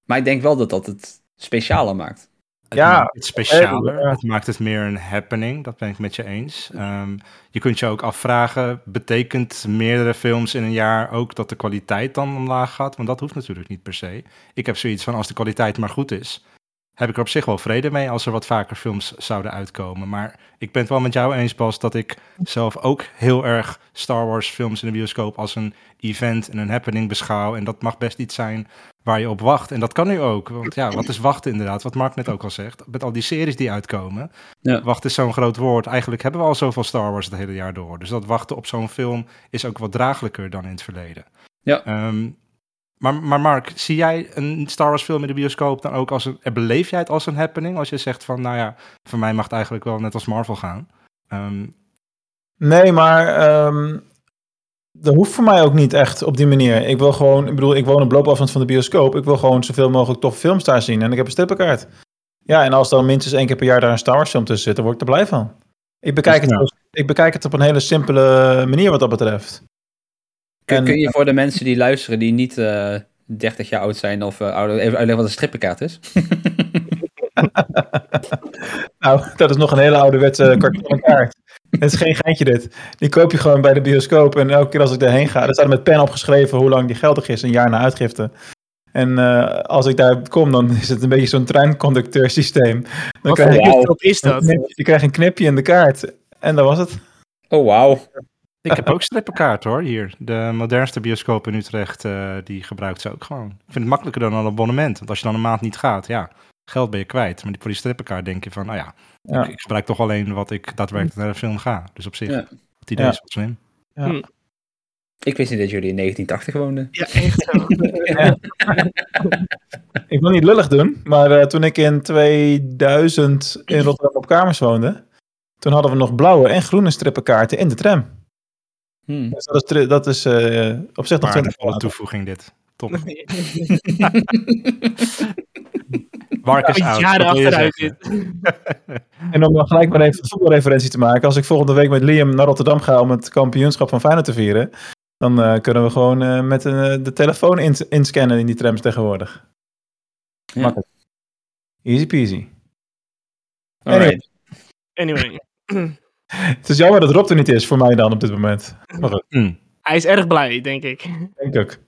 Maar ik denk wel dat dat het specialer maakt. Het Ja, maakt het specialer. ja. Het maakt het meer een happening. Dat ben ik met je eens. Ehm, je kunt je ook afvragen, betekent meerdere films in een jaar ook dat de kwaliteit dan omlaag gaat? Want dat hoeft natuurlijk niet per se. Ik heb zoiets van, als de kwaliteit maar goed is, heb ik er op zich wel vrede mee als er wat vaker films zouden uitkomen. Maar ik ben het wel met jou eens, Bas, dat ik zelf ook heel erg Star Wars films in de bioscoop als een event en een happening beschouw. En dat mag best iets zijn waar je op wacht. En dat kan nu ook. Want ja, wat is wachten inderdaad? Wat Mark net ook al zegt. Met al die series die uitkomen. Ja. Wachten is zo'n groot woord. Eigenlijk hebben we al zoveel Star Wars het hele jaar door. Dus dat wachten op zo'n film is ook wat draaglijker dan in het verleden. Ja. Ehm, maar, maar Mark, zie jij een Star Wars film in de bioscoop dan ook als een... en Beleef jij het als een happening? Als je zegt van, nou ja, voor mij mag het eigenlijk wel net als Marvel gaan. Ehm, Nee, maar ehm, dat hoeft voor mij ook niet echt op die manier. Ik wil gewoon, ik bedoel, ik woon op loopafstand van de bioscoop. Ik wil gewoon zoveel mogelijk toffe films daar zien. En ik heb een strippenkaart. Ja, en als dan minstens één keer per jaar daar een Star Wars film tussen zit, dan word ik er blij van. Ik bekijk, het, Ja. als- ik bekijk het op een hele simpele manier wat dat betreft. Kun, En- kun je voor de mensen die luisteren die niet eh 30 jaar oud zijn of eh, ouder, even uitleggen wat een strippenkaart is? Nou, dat is nog een hele ouderwetse kartonnen kaart. Het is geen geintje dit. Die koop je gewoon bij de bioscoop. En elke keer als ik daarheen ga, er staat er met pen opgeschreven hoe lang die geldig is, een jaar na uitgifte. En eh, als ik daar kom, dan is het een beetje zo'n treinconducteur systeem. Dan Wat krijg voor je, bioscoop is dat? je krijgt een knipje in de kaart. En dat was het. Oh, wauw. Ik heb ook strippenkaart hoor, hier. De modernste bioscoop in Utrecht, eh, die gebruikt ze ook gewoon. Ik vind het makkelijker dan een abonnement. Want als je dan een maand niet gaat, ja, geld ben je kwijt. Maar die- voor die strippenkaart denk je van, nou ja, Ja. Ik, ik gebruik toch alleen wat ik daadwerkelijk naar de film ga. Dus op zich, Ja. het idee Ja. is wat slim. Ik wist niet dat jullie in 1980 woonden. Ja, echt zo. Ik wil niet lullig doen, maar eh, toen ik in 2000 in Rotterdam op kamers woonde, toen hadden we nog blauwe en groene strippenkaarten in de tram. Hmm. Dus dat is, tri- dat is eh, op zich nog 20 Waardevolle jaar. toevoeging dit. Top. Mark is oud. Jaren achteruit. En om dan gelijk maar even een voetbalreferentie te maken. Als ik volgende week met Liam naar Rotterdam ga om het kampioenschap van Feyenoord te vieren, dan eh, kunnen we gewoon eh, met een, de telefoon ins- inscannen in die trams tegenwoordig. Ja. Makkelijk. Easy peasy. Alright. Anyway. Het is jammer dat Rob er niet is voor mij dan op dit moment. Maar goed, Hm. Hij is erg blij, denk ik. denk ik.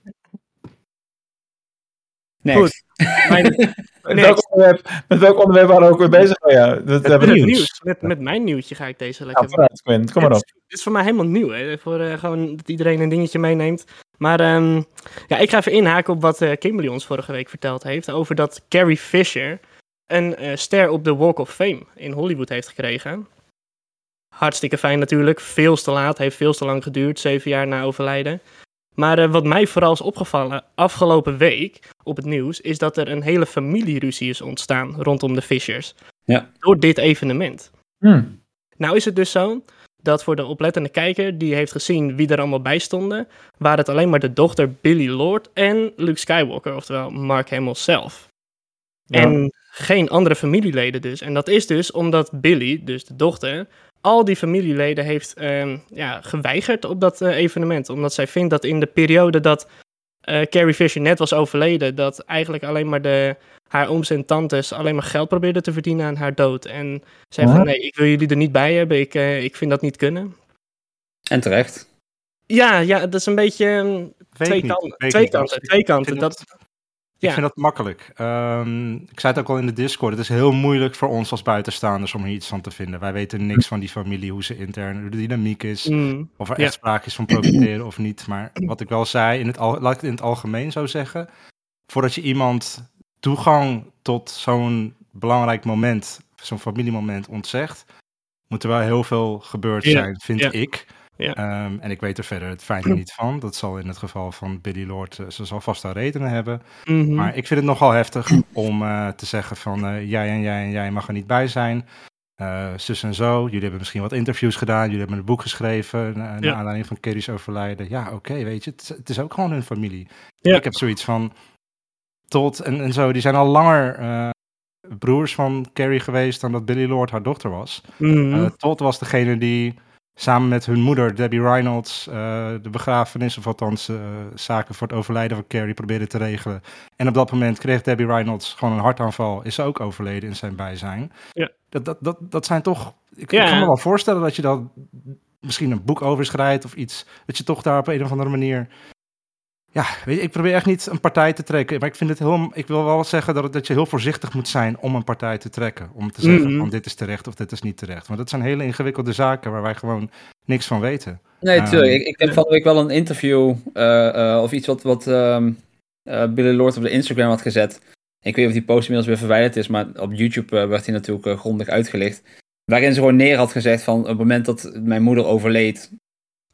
Next. Goed. Mijn, Met welk, onderwerp, met welk onderwerp waren we ook weer bezig? Oh ja, dat hebben met we het nieuws. nieuws. Met, met mijn nieuwtje ga ik deze lekker Ja, vooruit, Quinn. Kom maar op. is- Dit is voor mij helemaal nieuw, hè? Voor eh, gewoon dat iedereen een dingetje meeneemt. Maar ehm, ja, ik ga even inhaken op wat eh, Kimberly ons vorige week verteld heeft. Over dat Carrie Fisher een eh, ster op de Walk of Fame in Hollywood heeft gekregen. Hartstikke fijn natuurlijk. Veel te laat. Heeft veel te lang geduurd. Zeven jaar na overlijden. Maar eh, wat mij vooral is opgevallen afgelopen week op het nieuws... is dat er een hele familieruzie is ontstaan rondom de Fishers. Ja. Door dit evenement. Hm. Nou is het dus zo dat voor de oplettende kijker die heeft gezien wie er allemaal bij stonden, waren het alleen maar de dochter Billy Lord en Luke Skywalker, oftewel Mark Hamill zelf. Ja. En geen andere familieleden dus. En dat is dus omdat Billy, dus de dochter, al die familieleden heeft ehm, ja, geweigerd op dat eh, evenement. Omdat zij vindt dat in de periode dat eh, Carrie Fisher net was overleden, dat eigenlijk alleen maar de, haar ooms en tantes alleen maar geld probeerden te verdienen aan haar dood. En zei Ja. van nee, ik wil jullie er niet bij hebben, ik, eh, ik vind dat niet kunnen. En terecht. Ja, ja, dat is een beetje ehm, twee, kanten, twee kanten. Twee kanten. Dat, Ik Ja. vind dat makkelijk. Ehm, ik zei het ook al in de Discord. Het is heel moeilijk voor ons als buitenstaanders om hier iets van te vinden. Wij weten niks van die familie, hoe ze intern, hoe de dynamiek is. Mm, Of er Ja. echt sprake is van profiteren of niet. Maar wat ik wel zei, in het al, laat ik het in het algemeen zo zeggen. Voordat je iemand toegang tot zo'n belangrijk moment, zo'n familiemoment ontzegt, moet er wel heel veel gebeurd zijn, vind ik. Ja. Ehm, en ik weet er verder het fijne niet van. Dat zal in het geval van Billy Lord, eh, ze zal vast haar redenen hebben. mhm. Maar ik vind het nogal heftig om eh, te zeggen van eh, jij en jij en jij mag er niet bij zijn. Zus en zo, jullie hebben misschien wat interviews gedaan, jullie hebben een boek geschreven na, naar Ja. aanleiding van Kerry's overlijden. Ja, oké, weet je, het, is- het is ook gewoon hun familie. Ja. Ik heb zoiets van, Todd en, en zo, die zijn al langer broers van Carrie geweest dan dat Billy Lord haar dochter was. Mhm. Todd was degene die samen met hun moeder, Debbie Reynolds, eh, de begrafenis, of althans eh, zaken voor het overlijden van Carrie probeerde te regelen. En op dat moment kreeg Debbie Reynolds gewoon een hartaanval, is ze ook overleden in zijn bijzijn. Ja. Dat, dat, dat, dat zijn toch, ik, Ja. ik kan me wel voorstellen dat je dat misschien een boek over schrijft of iets, dat je toch daar op een of andere manier... Ja, weet je, ik probeer echt niet een partij te trekken, maar ik vind het heel, ik wil wel zeggen dat, het, dat je heel voorzichtig moet zijn om een partij te trekken. Om te zeggen Mhm. van dit is terecht of dit is niet terecht. Want dat zijn hele ingewikkelde zaken waar wij gewoon niks van weten. Nee, Ehm, tuurlijk. ik, ik heb van de week wel een interview eh, eh, of iets wat, wat ehm, eh, Billy Lord op de Instagram had gezet. Ik weet niet of die post inmiddels weer verwijderd is, maar op YouTube eh, werd hij natuurlijk eh, grondig uitgelicht. Waarin ze gewoon neer had gezegd van op het moment dat mijn moeder overleed,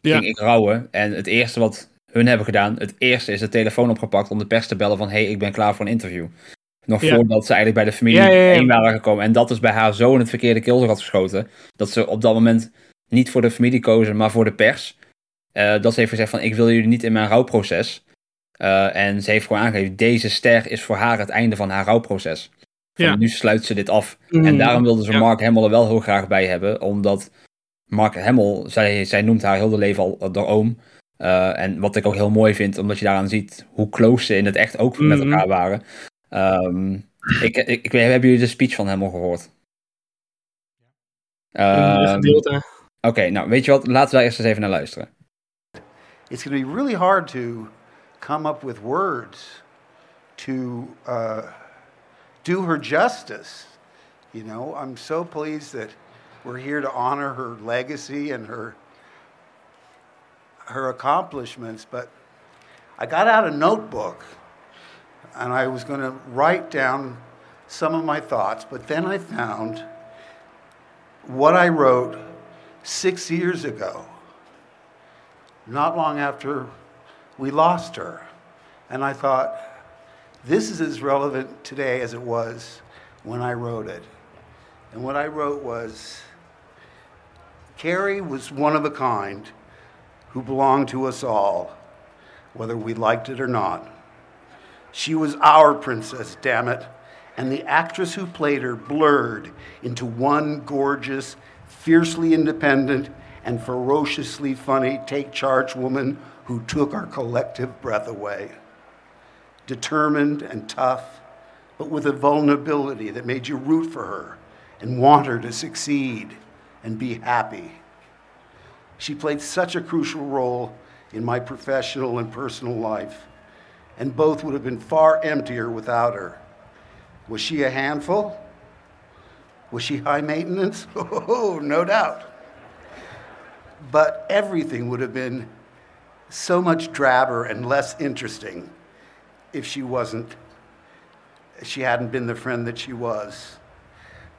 Ja. ging ik rouwen. En het eerste wat hun hebben gedaan, het eerste is de telefoon opgepakt om de pers te bellen van hey, ik ben klaar voor een interview. Nog Ja. voordat ze eigenlijk bij de familie Ja, ja, ja. heen waren gekomen. En dat is bij haar zo in het verkeerde keelzog had geschoten. Dat ze op dat moment niet voor de familie kozen, maar voor de pers. Eh, dat ze heeft gezegd van ik wil jullie niet in mijn rouwproces. Eh, en ze heeft gewoon aangegeven, deze ster is voor haar het einde van haar rouwproces. Ja. Nu sluit ze dit af. En daarom wilden ze Ja. Mark Hamill er wel heel graag bij hebben. Omdat Mark Hamill, zij, zij noemt haar heel de leven al de oom. Eh, en wat ik ook heel mooi vind, omdat je daaraan ziet hoe close ze in het echt ook met Mhm. elkaar waren. Ehm, ik, ik, hebben jullie de speech van Hamill gehoord? Een Ehm, gedeelte. Oké, nou weet je wat, laten we daar eerst eens even naar luisteren. it's going to be really hard to come up with words to uh, do her justice. You know, I'm so pleased that we're here to honor her legacy and her her accomplishments, but I got out a notebook and I was going to write down some of my thoughts, but then I found what I wrote six years ago, not long after we lost her. And I thought, this is as relevant today as it was when I wrote it. And what I wrote was Carrie was one of a kind who belonged to us all, whether we liked it or not. She was our princess, damn it, and the actress who played her blurred into one gorgeous, fiercely independent, and ferociously funny take charge woman who took our collective breath away. Determined and tough, but with a vulnerability that made you root for her and want her to succeed and be happy. She played such a crucial role in my professional and personal life, and both would have been far emptier without her. Was she a handful? Was she high maintenance? Oh, no doubt. But everything would have been so much drabber and less interesting if she wasn't, if she hadn't been the friend that she was.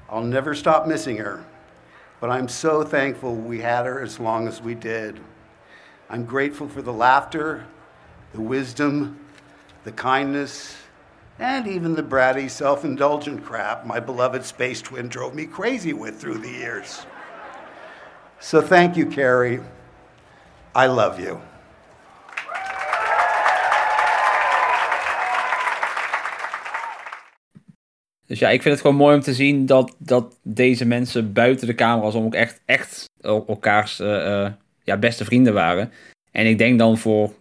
I'll never stop missing her, but I'm so thankful we had her as long as we did. I'm grateful for the laughter, the wisdom, the kindness, and even the bratty, self indulgent crap my beloved space twin drove me crazy with through the years. So thank you, Carrie. I love you. Dus ja, ik vind het gewoon mooi om te zien dat, dat deze mensen buiten de camera's om ook echt, echt elkaars uh, uh, ja, beste vrienden waren. En ik denk dan voor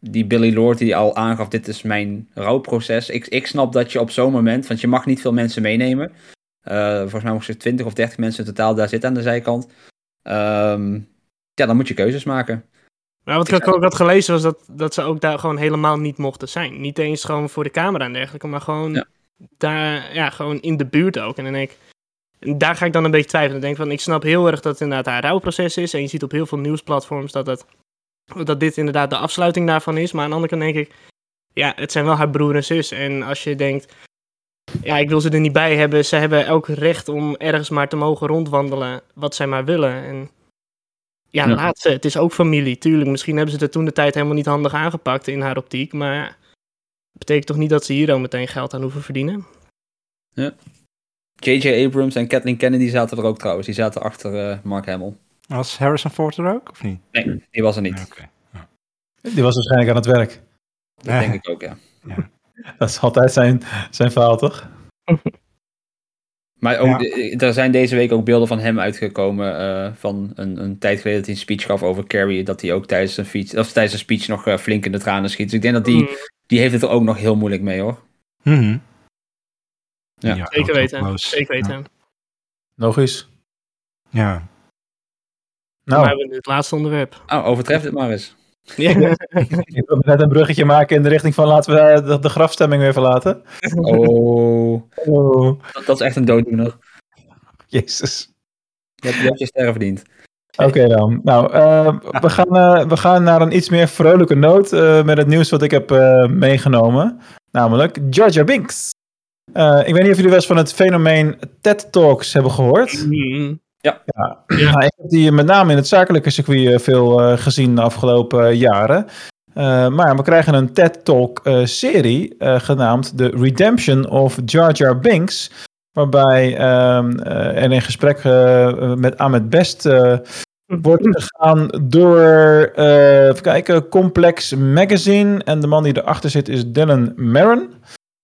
die Billy Lord die al aangaf, dit is mijn rouwproces. Ik, ik snap dat je op zo'n moment, want je mag niet veel mensen meenemen. Uh, volgens mij moesten er 20 of 30 mensen in totaal daar zitten aan de zijkant. Um, ja, dan moet je keuzes maken. Maar wat ik ook had gelezen was dat, dat ze ook daar gewoon helemaal niet mochten zijn. Niet eens gewoon voor de camera en dergelijke, maar gewoon ja. Daar, ja, gewoon in de buurt ook. En dan denk ik, daar ga ik dan een beetje twijfelen. Ik denk van, ik snap heel erg dat het inderdaad haar rouwproces is. En je ziet op heel veel nieuwsplatforms dat, het, dat dit inderdaad de afsluiting daarvan is. Maar aan de andere kant denk ik, ja, het zijn wel haar broer en zus. En als je denkt, ja, ik wil ze er niet bij hebben. Ze hebben elk recht om ergens maar te mogen rondwandelen wat zij maar willen. En ja, ja. laat ze. Het is ook familie, tuurlijk. Misschien hebben ze het toen de tijd helemaal niet handig aangepakt in haar optiek. Maar dat betekent toch niet dat ze hier al meteen geld aan hoeven verdienen? Ja. J.J. Abrams en Kathleen Kennedy zaten er ook trouwens. Die zaten achter uh, Mark Hamill. Was Harrison Ford er ook, of niet? Nee, die was er niet. Okay. Ja. Die was waarschijnlijk aan het werk. Dat ja. denk ik ook, ja. ja. Dat is altijd zijn, zijn verhaal, toch? Maar ook, ja. er zijn deze week ook beelden van hem uitgekomen. Uh, van een, een tijd geleden dat hij een speech gaf over Carrie. Dat hij ook tijdens een, fiets, of tijdens een speech nog uh, flink in de tranen schiet. Dus ik denk dat die, mm. Die heeft het er ook nog heel moeilijk mee hoor. Mm -hmm. ja. ja. Zeker weten. Zeker weten. Nog eens. Ja. Nou, we hebben het laatste onderwerp. Oh, overtreft het maar eens. Ja. ik wil net een bruggetje maken in de richting van laten we de, de grafstemming weer verlaten. Oh. oh. Dat, dat, is echt een dooddoener. Jezus. Je hebt je, hebt je sterren verdiend. Oké okay dan. Nou, uh, we, gaan, uh, we gaan naar een iets meer vrolijke noot uh, met het nieuws wat ik heb meegenomen. Namelijk Jar Jar Binks. ik weet niet of jullie wel eens van het fenomeen TED Talks hebben gehoord. Mm. Ja. ja. ja. ik heb die met name in het zakelijke circuit veel uh, gezien de afgelopen uh, jaren. Uh, maar we krijgen een TED Talk serie genaamd The Redemption of Jar Jar Binks. Waarbij ehm, er in gesprek met Ahmed Best wordt gegaan door, even kijken, Complex Magazine. En de man die erachter zit is Dylan Maron.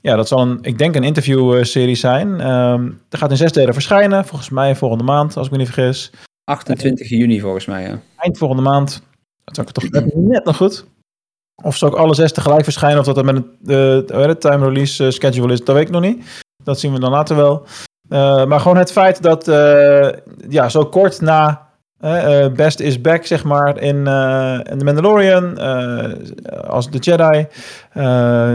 Ja, dat zal een, ik denk een interviewserie zijn. Um, er gaat in zes delen verschijnen, volgens mij volgende maand, als ik me niet vergis. 28 juni volgens mij, ja. Eind volgende maand. Dat zou ik toch net, net nog goed. Of ze ook alle zes tegelijk verschijnen, of dat er met een uh, time release schedule is, dat weet ik nog niet. Dat zien we dan later wel. Uh, maar gewoon het feit dat uh, ja, zo kort na uh, Best is back, zeg maar, in, uh, in The Mandalorian. Uh, als de Jedi.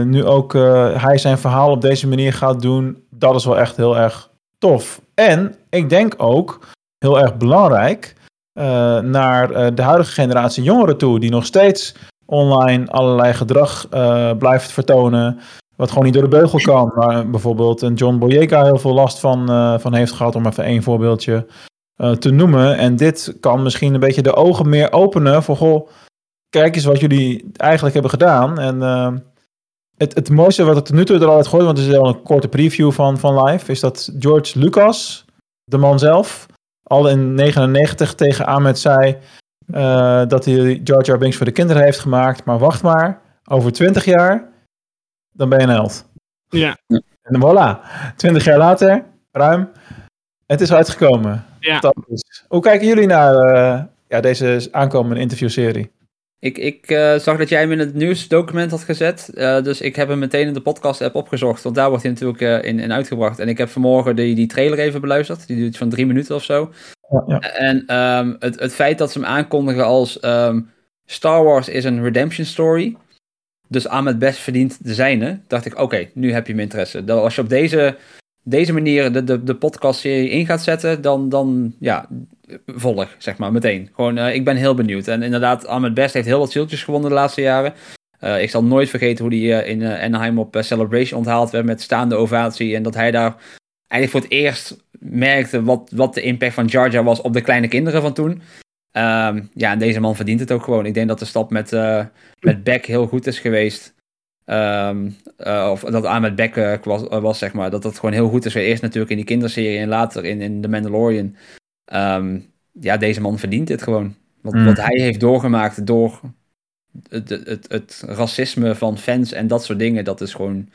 nu ook hij zijn verhaal op deze manier gaat doen. Dat is wel echt heel erg tof. En ik denk ook heel erg belangrijk. eh, naar eh, de huidige generatie jongeren toe, die nog steeds online allerlei gedrag eh, blijft vertonen, wat gewoon niet door de beugel kan. Waar bijvoorbeeld een John Boyega heel veel last van, eh, van heeft gehad, om even één voorbeeldje eh, te noemen. En dit kan misschien een beetje de ogen meer openen voor, goh, kijk eens wat jullie eigenlijk hebben gedaan. En eh, het, het mooiste wat ik tot nu toe er al uit gooit, want het is al een korte preview van, van live, is dat George Lucas, de man zelf, al in 99 tegen Ahmed zei eh, dat hij Jar Binks voor de kinderen heeft gemaakt. Maar wacht maar, over 20 jaar, dan ben je een held. Ja. En voilà, 20 jaar later, ruim, het is uitgekomen. Ja. Hoe kijken jullie naar eh, ja, deze aankomende interviewserie? Ik, ik eh, zag dat jij hem in het nieuwsdocument had gezet. eh, dus ik heb hem meteen in de podcast-app opgezocht. Want daar wordt hij natuurlijk eh, in, in uitgebracht. En ik heb vanmorgen die, die trailer even beluisterd. Die duurt van drie minuten of zo. Ja, ja. En ehm, het, het feit dat ze hem aankondigen als ehm, Star Wars is een redemption story. Dus Ahmed best verdient de zijne. Dacht ik, oké, nu heb je mijn interesse. Dan, als je op deze, deze manier de, de, de podcastserie in gaat zetten, dan, dan ja, volg, zeg maar, meteen. Gewoon, eh, ik ben heel benieuwd. En inderdaad, Ahmed Best heeft heel wat zieltjes gewonnen de laatste jaren. Eh, ik zal nooit vergeten hoe hij eh, in Anaheim op Celebration onthaald werd met staande ovatie. En dat hij daar eigenlijk voor het eerst merkte wat, wat de impact van Jar Jar was op de kleine kinderen van toen. Ehm, ja, en deze man verdient het ook gewoon. Ik denk dat de stap met, met Beck heel goed is geweest. Ehm, eh, of dat Ahmed Beck eh, was, eh, was, zeg maar. Dat dat gewoon heel goed is. Eerst natuurlijk in die kinderserie en later in, in The Mandalorian. Ehm, ja, deze man verdient dit gewoon. Wat, Mm. wat hij heeft doorgemaakt door het, het, het, het racisme van fans en dat soort dingen, dat is gewoon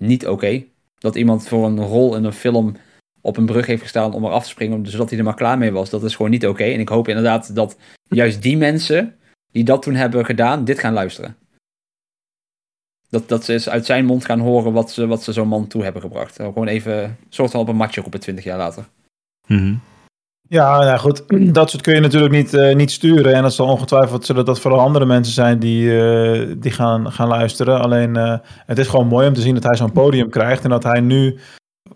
niet oké. Dat iemand voor een rol in een film op een brug heeft gestaan om eraf te springen, zodat hij er maar klaar mee was, dat is gewoon niet oké. En ik hoop inderdaad dat juist die mensen die dat toen hebben gedaan, dit gaan luisteren. Dat, dat ze eens uit zijn mond gaan horen wat ze, wat ze zo'n man toe hebben gebracht. Gewoon even een soort van op een matje roepen 20 jaar later. Mhm. Ja, nou goed, dat soort kun je natuurlijk niet, eh, niet sturen. En dat zal ongetwijfeld zullen dat vooral andere mensen zijn die, eh, die gaan, gaan luisteren. Alleen eh, het is gewoon mooi om te zien dat hij zo'n podium krijgt. En dat hij nu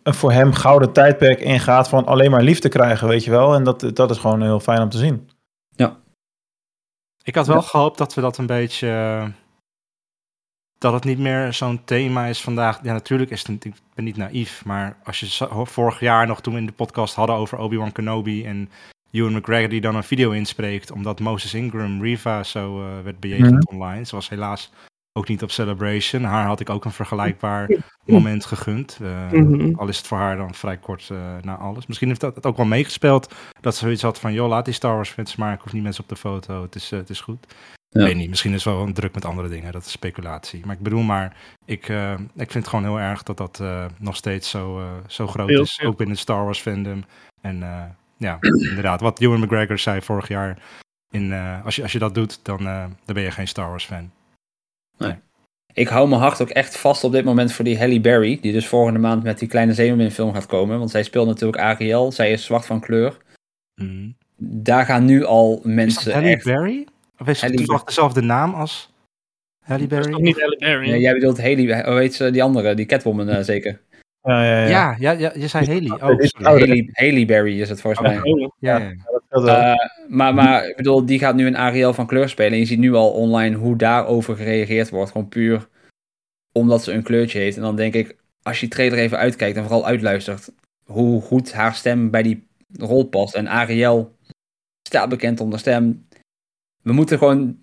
een voor hem gouden tijdperk ingaat van alleen maar liefde krijgen, weet je wel. En dat, dat is gewoon heel fijn om te zien. Ik had wel gehoopt dat we dat een beetje. Dat het niet meer zo'n thema is vandaag. Ja, natuurlijk is het. Ik ben niet naïef. Maar als je vorig jaar nog toen we in de podcast hadden over Obi-Wan Kenobi. en Ewan McGregor die dan een video inspreekt. omdat Moses Ingram Riva zo eh, werd bejegend online. Ze was helaas ook niet op Celebration. Haar had ik ook een vergelijkbaar moment gegund. Eh, Mhm. Al is het voor haar dan vrij kort eh, na alles. Misschien heeft dat ook wel meegespeeld. Dat ze zoiets had van, joh, laat die Star Wars fans maar. Ik hoef niet mensen op de foto. Het is, het is goed. Ja. Ik weet niet, misschien is het wel een druk met andere dingen. Dat is speculatie. Maar ik bedoel maar, ik, eh, ik vind het gewoon heel erg dat dat eh, nog steeds zo, eh, zo groot Heel is. Ook binnen het Star Wars fandom. En ja, inderdaad, wat Ewan McGregor zei vorig jaar. In, als, je, als je dat doet, dan, dan ben je geen Star Wars fan. Ik hou mijn hart ook echt vast op dit moment voor die Halle Berry. Die dus volgende maand met die kleine zeemermin film gaat komen. Want zij speelt natuurlijk Ariel. Zij is zwart van kleur. Mhm. Daar gaan nu al mensen Halle echt... Berry? Of is het Halle toevallig dezelfde naam als Halle Dat is Berry? niet Halle Berry? Nee, jij bedoelt Haley, hoe heet ze, die andere, die Catwoman eh, zeker. Ja, ja, ja. Ja, ja, ja, je zei Haley. Oh. Oh, Haley, Haley Berry is het volgens mij. Oh, Ja. Eh, maar, maar ik bedoel, die gaat nu een Ariel van kleur spelen. En je ziet nu al online hoe daarover gereageerd wordt. Gewoon puur omdat ze een kleurtje heeft. En dan denk ik, als je die trailer even uitkijkt en vooral uitluistert, hoe goed haar stem bij die rol past. En Ariel staat bekend om de stem. We moeten gewoon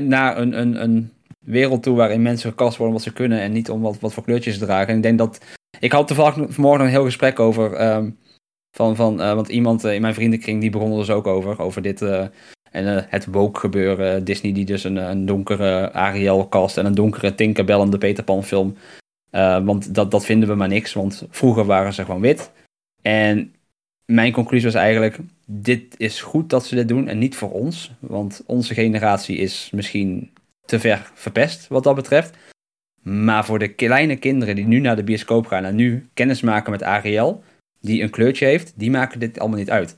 naar een, een, een wereld toe waarin mensen gekast worden wat ze kunnen en niet om wat, wat voor kleurtjes ze dragen. En ik denk dat. Ik had toevallig vanmorgen een heel gesprek over. ehm, van, van, eh, want iemand eh, in mijn vriendenkring die begon er dus ook over. Over dit. eh, en het woke gebeuren. Disney die dus een, een donkere Ariel cast en een donkere Tinkerbell en de Peter Pan film. Want dat, dat vinden we maar niks. Want vroeger waren ze gewoon wit. En mijn conclusie was eigenlijk. Dit is goed dat ze dit doen en niet voor ons. Want onze generatie is misschien te ver verpest wat dat betreft. Maar voor de kleine kinderen die nu naar de bioscoop gaan en nu kennis maken met Ariel, die een kleurtje heeft, die maken dit allemaal niet uit.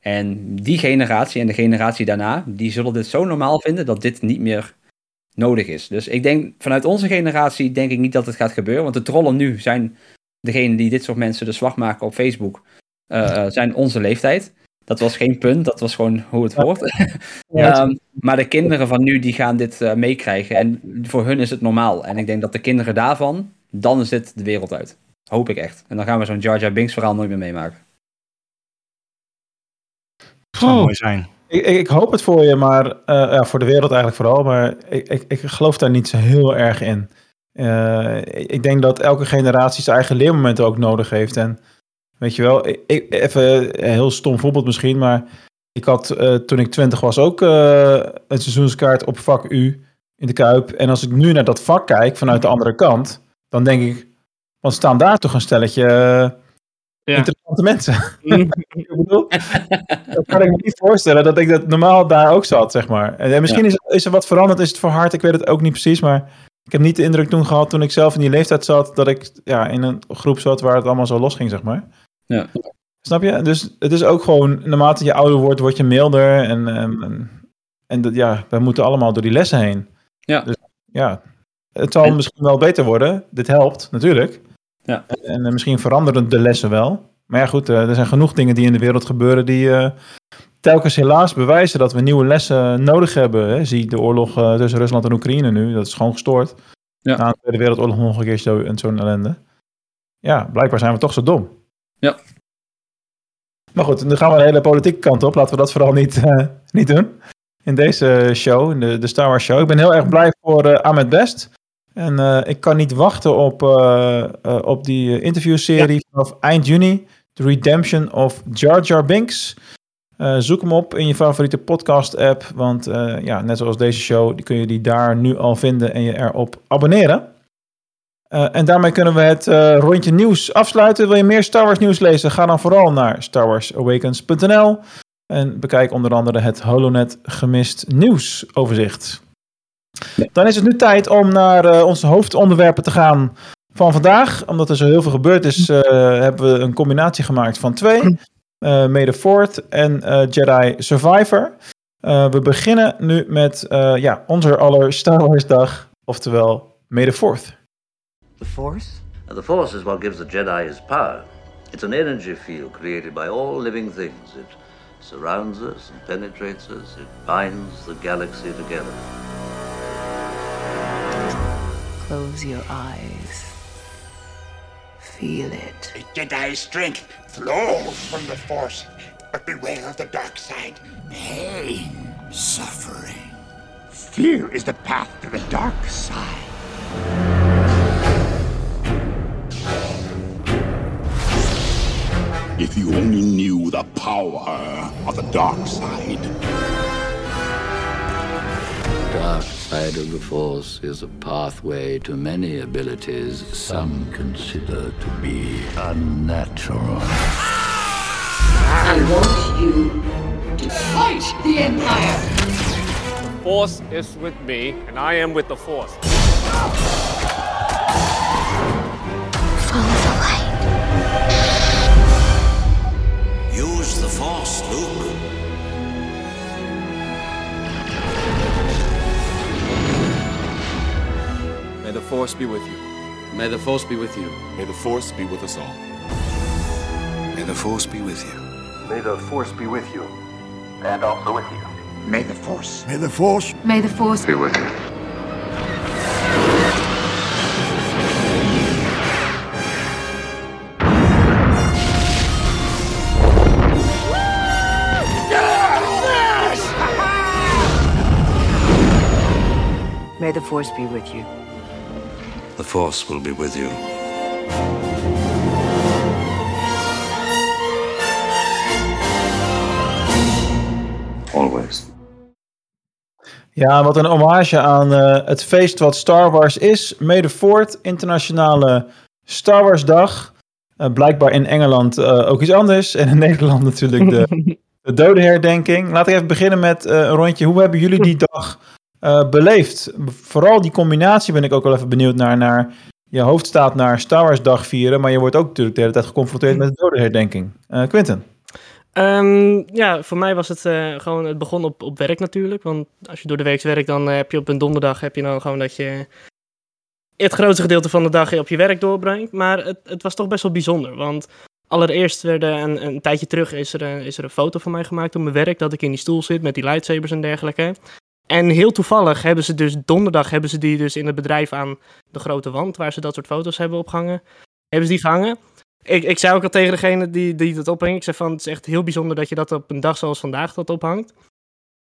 En die generatie en de generatie daarna, die zullen dit zo normaal vinden dat dit niet meer nodig is. Dus ik denk, vanuit onze generatie denk ik niet dat het gaat gebeuren. Want de trollen nu zijn degene die dit soort mensen de slag maken op Facebook, eh, eh, zijn onze leeftijd. Dat was geen punt, dat was gewoon hoe het hoort. Ja, Ehm, maar de kinderen van nu, die gaan dit eh, meekrijgen. En voor hun is het normaal. En ik denk dat de kinderen daarvan, dan is dit de wereld uit. Hoop ik echt. En dan gaan we zo'n Jar Jar Binks verhaal nooit meer meemaken. zou Poeh. mooi zijn. Ik, ik, ik hoop het voor je, maar eh, ja, voor de wereld eigenlijk vooral. Maar ik, ik, ik geloof daar niet zo heel erg in. Eh, ik denk dat elke generatie zijn eigen leermomenten ook nodig heeft. En weet je wel, ik, even een heel stom voorbeeld misschien, maar ik had eh, toen ik twintig was ook eh, een seizoenskaart op vak U in de Kuip. En als ik nu naar dat vak kijk vanuit de andere kant, dan denk ik, want staan daar toch een stelletje eh, Ja. interessante mensen. Ik bedoel, dat kan ik me niet voorstellen dat ik dat normaal daar ook zat, zeg maar. En, en misschien is, is er wat veranderd, is het voor hard, ik weet het ook niet precies, maar ik heb niet de indruk toen gehad, toen ik zelf in die leeftijd zat, dat ik ja, in een groep zat waar het allemaal zo los ging, zeg maar. Ja. Snap je? Dus het is ook gewoon, naarmate je ouder wordt, word je milder en, en, en, dat, ja, wij moeten allemaal door die lessen heen. Ja. Dus ja, het zal En- misschien wel beter worden, dit helpt natuurlijk. Ja. En, misschien veranderen de lessen wel. Maar ja, goed, eh, er zijn genoeg dingen die in de wereld gebeuren die eh, telkens helaas bewijzen dat we nieuwe lessen nodig hebben. Hè. Zie de oorlog eh, tussen Rusland en Oekraïne nu, dat is gewoon gestoord. Ja. Na de Tweede Wereldoorlog nog een keer zo, en zo'n ellende. Ja, blijkbaar zijn we toch zo dom. Ja. Maar goed, dan gaan we de hele politieke kant op. Laten we dat vooral niet, eh, niet doen. In deze show, in de, de Star Wars show. Ik ben heel erg blij voor eh Ahmed Best. En eh, ik kan niet wachten op, op die interviewserie vanaf eind juni. The Redemption of Jar Jar Binks. Zoek hem op in je favoriete podcast-app. Want ja, net zoals deze show, die kun je die daar nu al vinden en je erop abonneren. Eh, en daarmee kunnen we het eh, rondje nieuws afsluiten. Wil je meer Star Wars nieuws lezen? Ga dan vooral naar starwarsawakens.nl en bekijk onder andere het Holonet gemist nieuwsoverzicht. Dan is het nu tijd om naar eh, onze hoofdonderwerpen te gaan van vandaag. Omdat er zo heel veel gebeurd is, hebben we een combinatie gemaakt van twee. eh May the Fourth en Jedi Survivor. We beginnen nu met ja, onze aller Star Wars dag, oftewel May the Fourth. The Force? The Force is what gives the Jedi his power. It's an energy field created by all living things. It surrounds us and penetrates us. It binds the galaxy together. Close your eyes. Feel it. The Jedi's strength flows from the Force, but beware of the dark side. Pain, suffering. Fear is the path to the dark side. If you only knew the power of the dark side. dark side of the Force is a pathway to many abilities some consider to be unnatural. I want you to fight the Empire. The Force is with me, and I am with the Force. Follow Use the Force, Luke. May the Force be with you. May the Force be with you. May the Force be with us all. May the Force be with you. May the Force be with you. And also with you. May the Force. May the Force. May the Force Be with you. May the Force be with you. The Force will be with you. Always. Ja, wat een hommage aan eh, het feest wat Star Wars is. The Fourth, internationale Star Wars dag. Eh, blijkbaar in Engeland eh, ook iets anders. En in Nederland natuurlijk de, de dodenherdenking. Laat ik even beginnen met eh, een rondje. Hoe hebben jullie die dag eh, beleefd? Vooral die combinatie ben ik ook wel even benieuwd naar. naar je hoofd staat naar Star Wars dag vieren. Maar je wordt ook natuurlijk de hele tijd geconfronteerd met de dodenherdenking. Eh Quinten? Ehm, ja, voor mij was het eh, gewoon, het begon op, op werk natuurlijk. Want als je door de week werkt, dan heb je op een donderdag heb je dan gewoon dat je het grootste gedeelte van de dag op je werk doorbrengt. Maar het, het was toch best wel bijzonder. Want Allereerst werd er een, een tijdje terug is er, een- is er een foto van mij gemaakt op mijn werk dat ik in die stoel zit met die lightsabers en dergelijke. En heel toevallig hebben ze dus donderdag hebben ze die dus in het bedrijf aan de grote wand waar ze dat soort foto's hebben opgehangen. Hebben ze die gehangen. Ik, ik zei ook al tegen degene die, die dat ophing. Ik zei van het is echt heel bijzonder dat je dat op een dag zoals vandaag dat ophangt.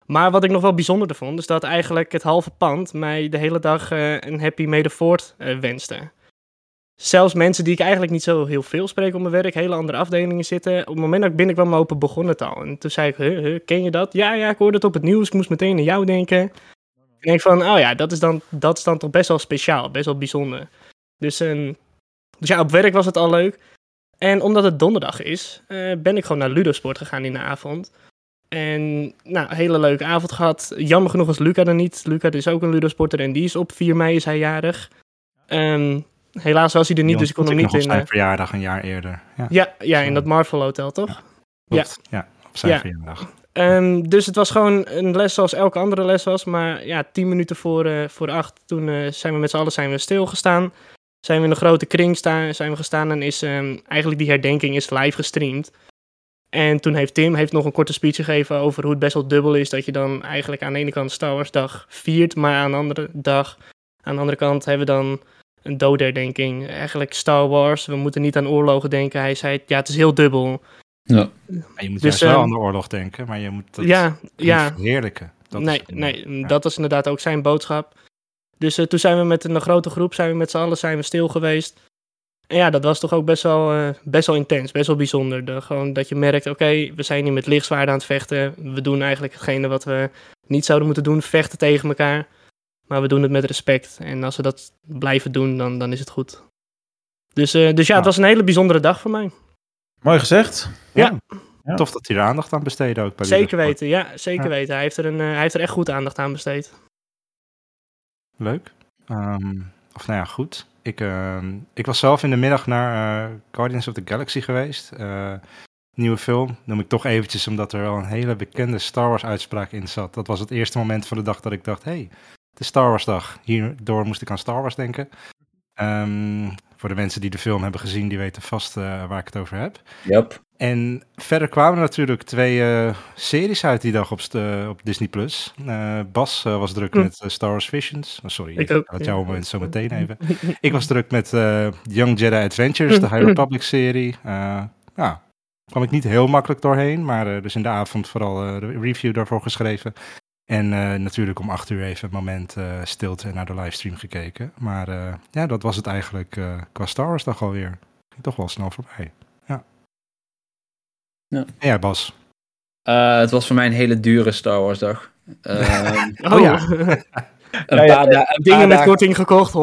Maar wat ik nog wel bijzonderder vond, is dat eigenlijk het halve pand mij de hele dag eh, een happy May the Fourth eh, wenste. Zelfs mensen die ik eigenlijk niet zo heel veel spreek op mijn werk, hele andere afdelingen zitten. Op het moment dat ik binnenkwam open, begon het al. En toen zei ik, ken je dat? Ja, ja, ik hoorde het op het nieuws. Ik moest meteen aan jou denken. En ik denk van, oh ja, dat is, dan, dat is toch best wel speciaal, best wel bijzonder. Dus, ehm, dus ja, op werk was het al leuk. En omdat het donderdag is, eh, ben ik gewoon naar Ludosport gegaan in de avond. En nou, hele leuke avond gehad. Jammer genoeg was Luca er niet. Luca is ook een Ludosporter en die is op 4 mei is hij jarig. Ehm, helaas was hij er niet, dus ik kon hem niet in... zijn eh, verjaardag een jaar eerder. Ja, ja, ja, in dat Marvel Hotel, toch? klopt. ja op zijn Ja. verjaardag. Ehm, dus het was gewoon een les zoals elke andere les was. Maar ja, tien minuten voor, eh, voor acht, toen eh, zijn we met z'n allen zijn we stilgestaan. Zijn we in een grote kring staan, zijn we gestaan en is ehm, eigenlijk die herdenking is live gestreamd. En toen heeft Tim heeft nog een korte speech gegeven over hoe het best wel dubbel is dat je dan eigenlijk aan de ene kant Star Wars dag viert, maar aan de andere dag, aan de andere kant hebben we dan een doodherdenking. Eigenlijk Star Wars, we moeten niet aan oorlogen denken. Hij zei, ja, het is heel dubbel. Ja. Je moet Dus, juist wel ehm, aan de oorlog denken, maar je moet dat ja, niet ja. verheerlijken. Dat nee, is, nee dat was inderdaad ook zijn boodschap. Dus eh, toen zijn we met een grote groep, zijn we met z'n allen zijn we stil geweest. En ja, dat was toch ook best wel, eh, best wel intens, best wel bijzonder. De, gewoon dat je merkt, oké, we zijn hier met lichtzwaarden aan het vechten. We doen eigenlijk hetgene wat we niet zouden moeten doen, vechten tegen elkaar. Maar we doen het met respect. En als we dat blijven doen, dan, dan is het goed. Dus, eh, dus ja, het was een hele bijzondere dag voor mij. Mooi gezegd. Ja. Tof dat hij er aandacht aan besteedde ook bij Zeker weten, ja, zeker Ja. weten. Hij heeft, er een, eh, hij heeft er echt goed aandacht aan besteed. Leuk. Ehm, of nou ja, goed. Ik, ehm, ik was zelf in de middag naar eh, Guardians of the Galaxy geweest. Eh, nieuwe film. Noem ik toch eventjes omdat er wel een hele bekende Star Wars uitspraak in zat. Dat was het eerste moment van de dag dat ik dacht, hey, is Star Wars dag. Hierdoor moest ik aan Star Wars denken. Ehm, voor de mensen die de film hebben gezien, die weten vast eh, waar ik het over heb. Yep. En verder kwamen er natuurlijk twee eh, series uit die dag op, eh, op Disney+. Plus. Eh, Bas was druk Hm. met Star Wars Visions. Oh, sorry, Ik ik ook, had ja. jouw moment zo meteen even. ik was druk met eh, Young Jedi Adventures, de High Republic serie. Eh ja, kwam ik niet heel makkelijk doorheen, maar eh, dus in de avond vooral eh, de review daarvoor geschreven. En eh, natuurlijk om acht uur even een moment eh, stilte naar de livestream gekeken. Maar eh, ja, dat was het eigenlijk eh, qua Star Wars dag alweer. Ging toch wel snel voorbij. Ja. Ja. En jij Bas? Eh, het was voor mij een hele dure Star Wars dag. Ehm, Oh, ja. een paar, een Dingen paar met dagen... korting gekocht,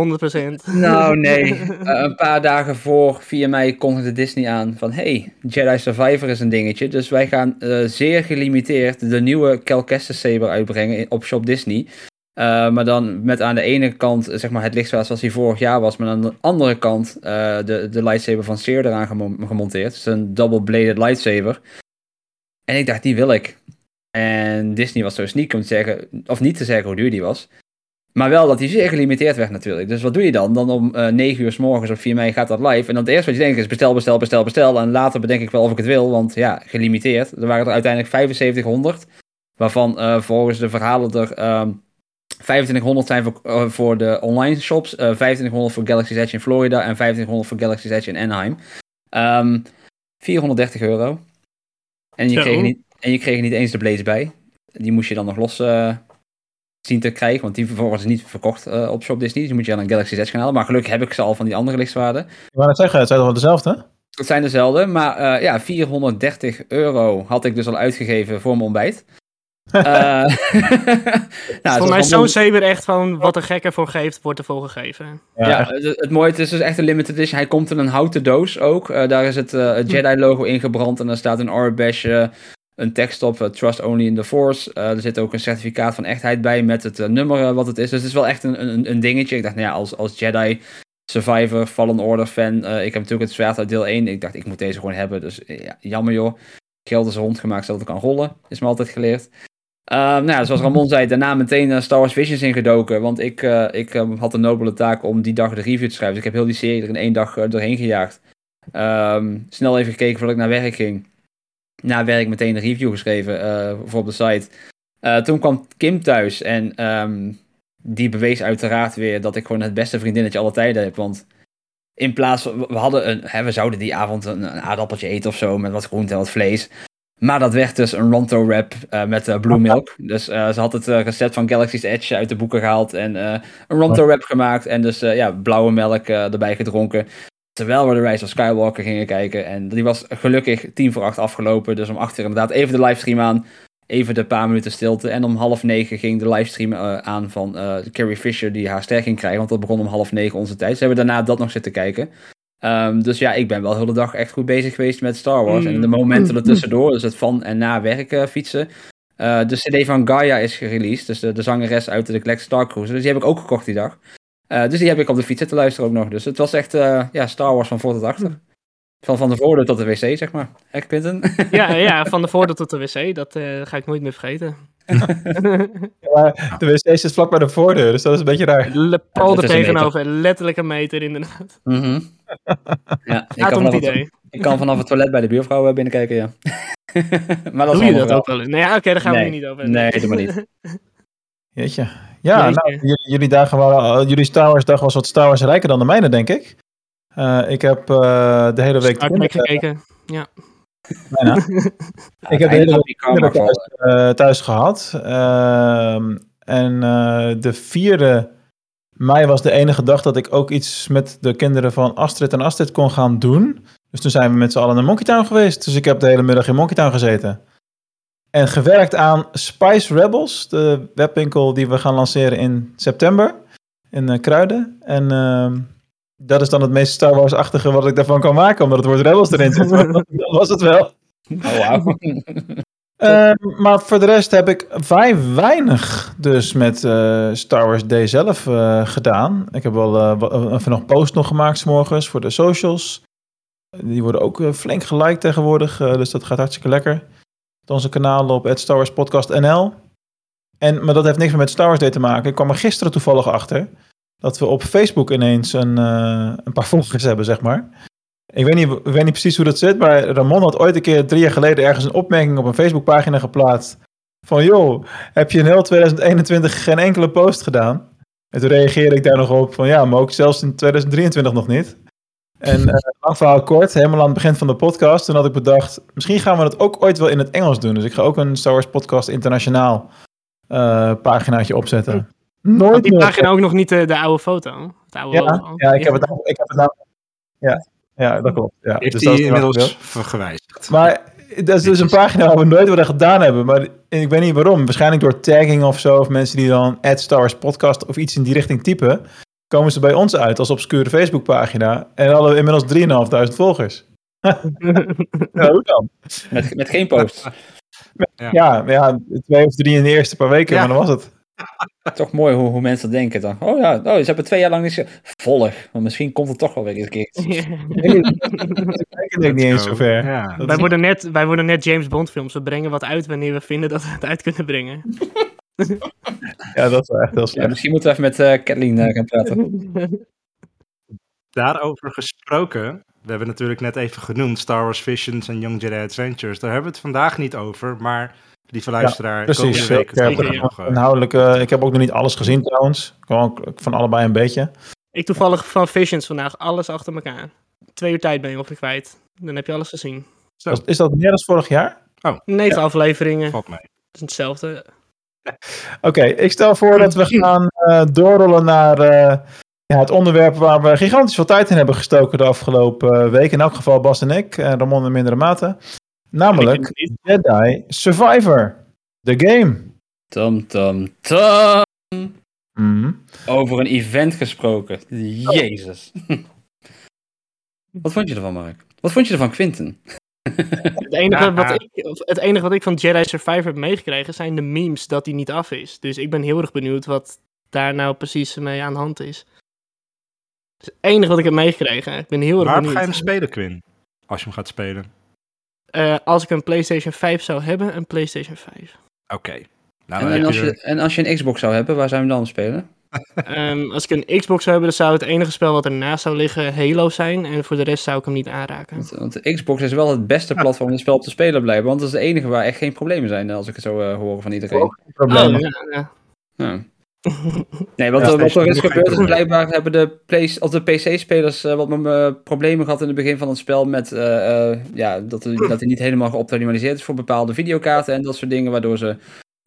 100%. Nou, nee. Eh, een paar dagen voor 4 mei kondigde Disney aan van... Hey, Jedi Survivor is een dingetje. Dus wij gaan eh, zeer gelimiteerd de nieuwe Cal Kestis Saber uitbrengen op Shop Disney. Eh, maar dan met aan de ene kant zeg maar, het lichtzwaard zoals die vorig jaar was. Maar aan de andere kant eh, de, de lightsaber van Seer eraan gemo- gemonteerd. Dus een double-bladed lightsaber. En ik dacht, die wil ik. En Disney was zo sneaky om te zeggen... Of niet te zeggen hoe duur die was. Maar wel dat die zeer gelimiteerd werd natuurlijk. Dus wat doe je dan? Dan om eh 9 uur s morgens op 4 mei gaat dat live. En dan het eerste wat je denkt is bestel, bestel, bestel, bestel. En later bedenk ik wel of ik het wil. Want ja, gelimiteerd. Er waren er uiteindelijk 7500. Waarvan eh, volgens de verhalen er ehm 2500 zijn voor, eh, voor de online shops. eh 2500 voor Galaxy's Edge in Florida. En 2500 voor Galaxy's Edge in Anaheim. Ehm 430 euro. En je, kreeg niet, en je kreeg niet eens de blades bij. Die moest je dan nog los zien te krijgen. Want die vervolgens is niet verkocht eh, op Shop Disney. Dus die moet je aan een Galaxy Edge gaan halen. Maar gelukkig heb ik ze al van die andere lichtwaarden. Ik wou net zeggen, het zijn toch wel dezelfde? Het zijn dezelfde. Maar eh, ja, 430 euro had ik dus al uitgegeven voor mijn ontbijt. Eh, nou, Voor mij is zo'n saber echt van wat een gek ervoor geeft, wordt ervoor gegeven. Ja, het, het mooie het is dus echt een limited edition. Hij komt in een houten doos ook. Eh, daar is het, eh, het Jedi-logo ingebrand en daar staat een R-bash, een tekst op, eh, Trust Only in the Force. Eh, er zit ook een certificaat van echtheid bij met het eh, nummer wat het is. Dus het is wel echt een, een, een dingetje. Ik dacht, nou ja, als, als Jedi Survivor, Fallen Order fan, ik heb natuurlijk het zwaard uit deel 1. Ik dacht, ik moet deze gewoon hebben. Dus ja, jammer joh. Geld is rondgemaakt zodat het kan rollen. Is me altijd geleerd. Uh, nou ja, zoals Ramon zei, daarna meteen Star Wars Visions ingedoken. Want ik, ik eh, had de nobele taak om die dag de review te schrijven. Dus ik heb heel die serie er in één dag doorheen gejaagd. Ehm, snel even gekeken voordat ik naar werk ging. Na werk meteen een review geschreven eh, voor op de site. Eh, toen kwam Kim thuis en ehm, die bewees uiteraard weer dat ik gewoon het beste vriendinnetje alle tijden heb. Want in plaats van, we hadden een, hè, we zouden die avond een, een aardappeltje eten of zo met wat groente en wat vlees. Maar dat werd dus een Ronto wrap eh, met Blue Milk. Dus ze had het recept van Galaxy's Edge uit de boeken gehaald en een Ronto wrap gemaakt. En dus ja, blauwe melk erbij gedronken. Terwijl we de Rise of Skywalker gingen kijken. En die was gelukkig tien voor acht afgelopen. Dus om acht uur inderdaad even de livestream aan. Even de paar minuten stilte. En om half negen ging de livestream eh, aan van eh, Carrie Fisher die haar ster ging krijgen. Want dat begon om half negen onze tijd. Ze hebben daarna dat nog zitten kijken. Ehm, dus ja, ik ben wel de hele dag echt goed bezig geweest met Star Wars. En de momenten ertussendoor, dus het van en na werk eh, fietsen. De CD van Gaia is gereleased, dus de, de zangeres uit de Galactic Star Cruiser. Dus die heb ik ook gekocht die dag. Eh, dus die heb ik op de fiets zitten luisteren ook nog. Dus het was echt eh, ja, Star Wars van voor tot achter. Van, van de voordeur tot de wc, zeg maar. Echt, Quinten? Ja, ja, van de voordeur tot de wc, dat eh, ga ik nooit meer vergeten. Ja, maar de wc is vlak bij de voordeur, dus dat is een beetje raar. Le Paul er tegenover, letterlijk een meter inderdaad. Mhm. Ja, ik kan, het het, idee. ik kan vanaf het toilet bij de buurvrouw binnenkijken, ja. maar dat is Doe je dat wel. ook wel? Nee, ja, oké, daar gaan we Nee. nu niet over. Nee, doe maar niet. Jeetje. Ja, Jeetje. nou, jullie, jullie dagen waren, jullie Star Wars dag was wat Star Wars rijker dan de mijne, denk ik. Eh, ik heb eh, de hele week... Star Trek gekeken, ja. Bijna. ik heb de hele week thuis, eh, thuis gehad. Ehm, en eh, de vierde mei was de enige dag dat ik ook iets met de kinderen van Astrid en Astrid kon gaan doen. Dus toen zijn we met z'n allen naar Monkey Town geweest. Dus ik heb de hele middag in Monkey Town gezeten. En gewerkt aan Spice Rebels, de webwinkel die we gaan lanceren in september. In eh, Kruiden. En ehm, dat is dan het meest Star Wars-achtige wat ik daarvan kan maken, omdat het woord Rebels erin zit. dat was het wel. Oh, wauw. Eh, maar voor de rest heb ik vrij weinig dus met eh, Star Wars Day zelf eh, gedaan. Ik heb wel eh, even nog post nog gemaakt 's morgens voor de socials. Die worden ook flink geliked tegenwoordig, dus dat gaat hartstikke lekker. Onze kanalen op Star Wars Podcast NL. En, maar dat heeft niks meer met Star Wars Day te maken. Ik kwam er gisteren toevallig achter dat we op Facebook ineens een, eh, een paar volgers hebben, zeg maar. Ik weet, niet, ik weet niet precies hoe dat zit, maar Ramon had ooit een keer drie jaar geleden ergens een opmerking op een Facebookpagina geplaatst. Van joh, heb je in heel 2021 geen enkele post gedaan? En toen reageerde ik daar nog op van ja, maar ook zelfs in 2023 nog niet. En eh lang verhaal kort, helemaal aan het begin van de podcast, toen had ik bedacht, misschien gaan we dat ook ooit wel in het Engels doen. Dus ik ga ook een Star Wars Podcast Internationaal eh paginaatje opzetten. Nooit Had die meer- pagina ook nog niet de, de oude foto? Het oude Ja, logo? ja, ik heb het nou, ik heb het nou, ja, ja, dat klopt. Ja, Heeft dus dat is inmiddels wel- ver- gewijzigd. Maar dat is dus een pagina waar we nooit wat aan gedaan hebben. Maar ik weet niet waarom. Waarschijnlijk door tagging of zo. Of mensen die dan Star Wars podcast of iets in die richting typen. Komen ze bij ons uit als obscure Facebookpagina. En hadden we inmiddels 3.500 volgers. ja, hoe dan? Met, met geen post. Ja, ja, ja, twee of drie in de eerste paar weken, Ja. maar dan was het. Toch mooi hoe, hoe mensen denken dan. Oh ja, oh, ze hebben twee jaar lang niet... ge- Volg, want misschien komt het toch wel weer eens een keer. Ik denk niet eens zover. Wij worden, net, wij worden net James Bond films. We brengen wat uit wanneer we vinden dat we het uit kunnen brengen. Ja, dat is wel echt heel Ja, misschien moeten we even met eh Kathleen eh, gaan praten. Daarover gesproken, we hebben natuurlijk net even genoemd Star Wars Visions en Young Jedi Adventures. Daar hebben we het vandaag niet over, maar lieve luisteraar, precies. komende week Ik heb, nog, eh, inhoudelijk, eh, ik heb ook nog niet alles gezien trouwens. Gewoon van allebei een beetje. Ik toevallig van Visions vandaag alles achter elkaar. Twee uur tijd ben je ongeveer kwijt. Dan heb je alles gezien. Is- Is dat meer dan vorig jaar? Oh, Negen afleveringen. valt mee. Het is hetzelfde. Oké, ik stel voor dat we gaan eh, doorrollen naar eh, ja, het onderwerp waar we gigantisch veel tijd in hebben gestoken de afgelopen eh, week. In elk geval Bas en ik, en Ramon in mindere mate. Namelijk Jedi Survivor, de game. Tom, tom, tom. Mhm. Over een event gesproken. Jezus. Wat vond je ervan, Mark? Wat vond je ervan, Quinten? Het enige, Ja. wat ik, of het enige wat ik van Jedi Survivor heb meegekregen zijn de memes dat hij niet af is. Dus ik ben heel erg benieuwd wat daar nou precies mee aan de hand is. Dat is het enige wat ik heb meegekregen. Ik ben heel erg Waarom benieuwd. ga je hem spelen, Quinn? Als je hem gaat spelen. Eh, als ik een PlayStation 5 zou hebben, een PlayStation 5. Oké. Nou, en, en, als je en als je een Xbox zou hebben, waar zou je hem dan spelen? Ehm, als ik een Xbox zou hebben, dan zou het enige spel wat ernaast zou liggen Halo zijn. En voor de rest zou ik hem niet aanraken. Want, want de Xbox is wel het beste platform om het spel op te spelen blijven. Want dat is het enige waar echt geen problemen zijn, als ik het zo eh, hoor van iedereen. Oh, ja, ja. Ja. Nee, wat, Ja, er- wat er is gebeurd is blijkbaar hebben de, of de PC-spelers eh, wat eh, problemen gehad in het begin van het spel met eh, eh, ja, dat, dat hij niet helemaal geoptimaliseerd is voor bepaalde videokaarten en dat soort dingen, waardoor ze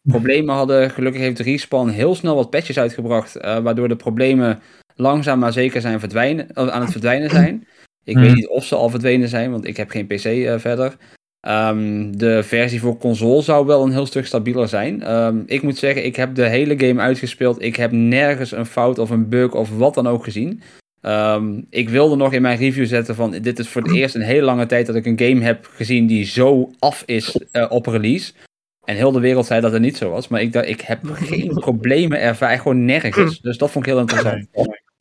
problemen hadden. Gelukkig heeft Respawn heel snel wat patches uitgebracht, eh, waardoor de problemen langzaam maar zeker zijn verdwijnen, aan het verdwijnen zijn. Ik weet Hmm. niet of ze al verdwenen zijn, want ik heb geen PC eh, verder. Ehm, de versie voor console zou wel een heel stuk stabieler zijn. Ehm, ik moet zeggen, ik heb de hele game uitgespeeld. Ik heb nergens een fout of een bug of wat dan ook gezien. Ehm, ik wilde nog in mijn review zetten van dit is voor het eerst een hele lange tijd dat ik een game heb gezien die zo af is eh, op release. En heel de wereld zei dat het niet zo was. Maar ik dacht, ik heb geen problemen ervaren. Gewoon nergens. Dus dat vond ik heel interessant.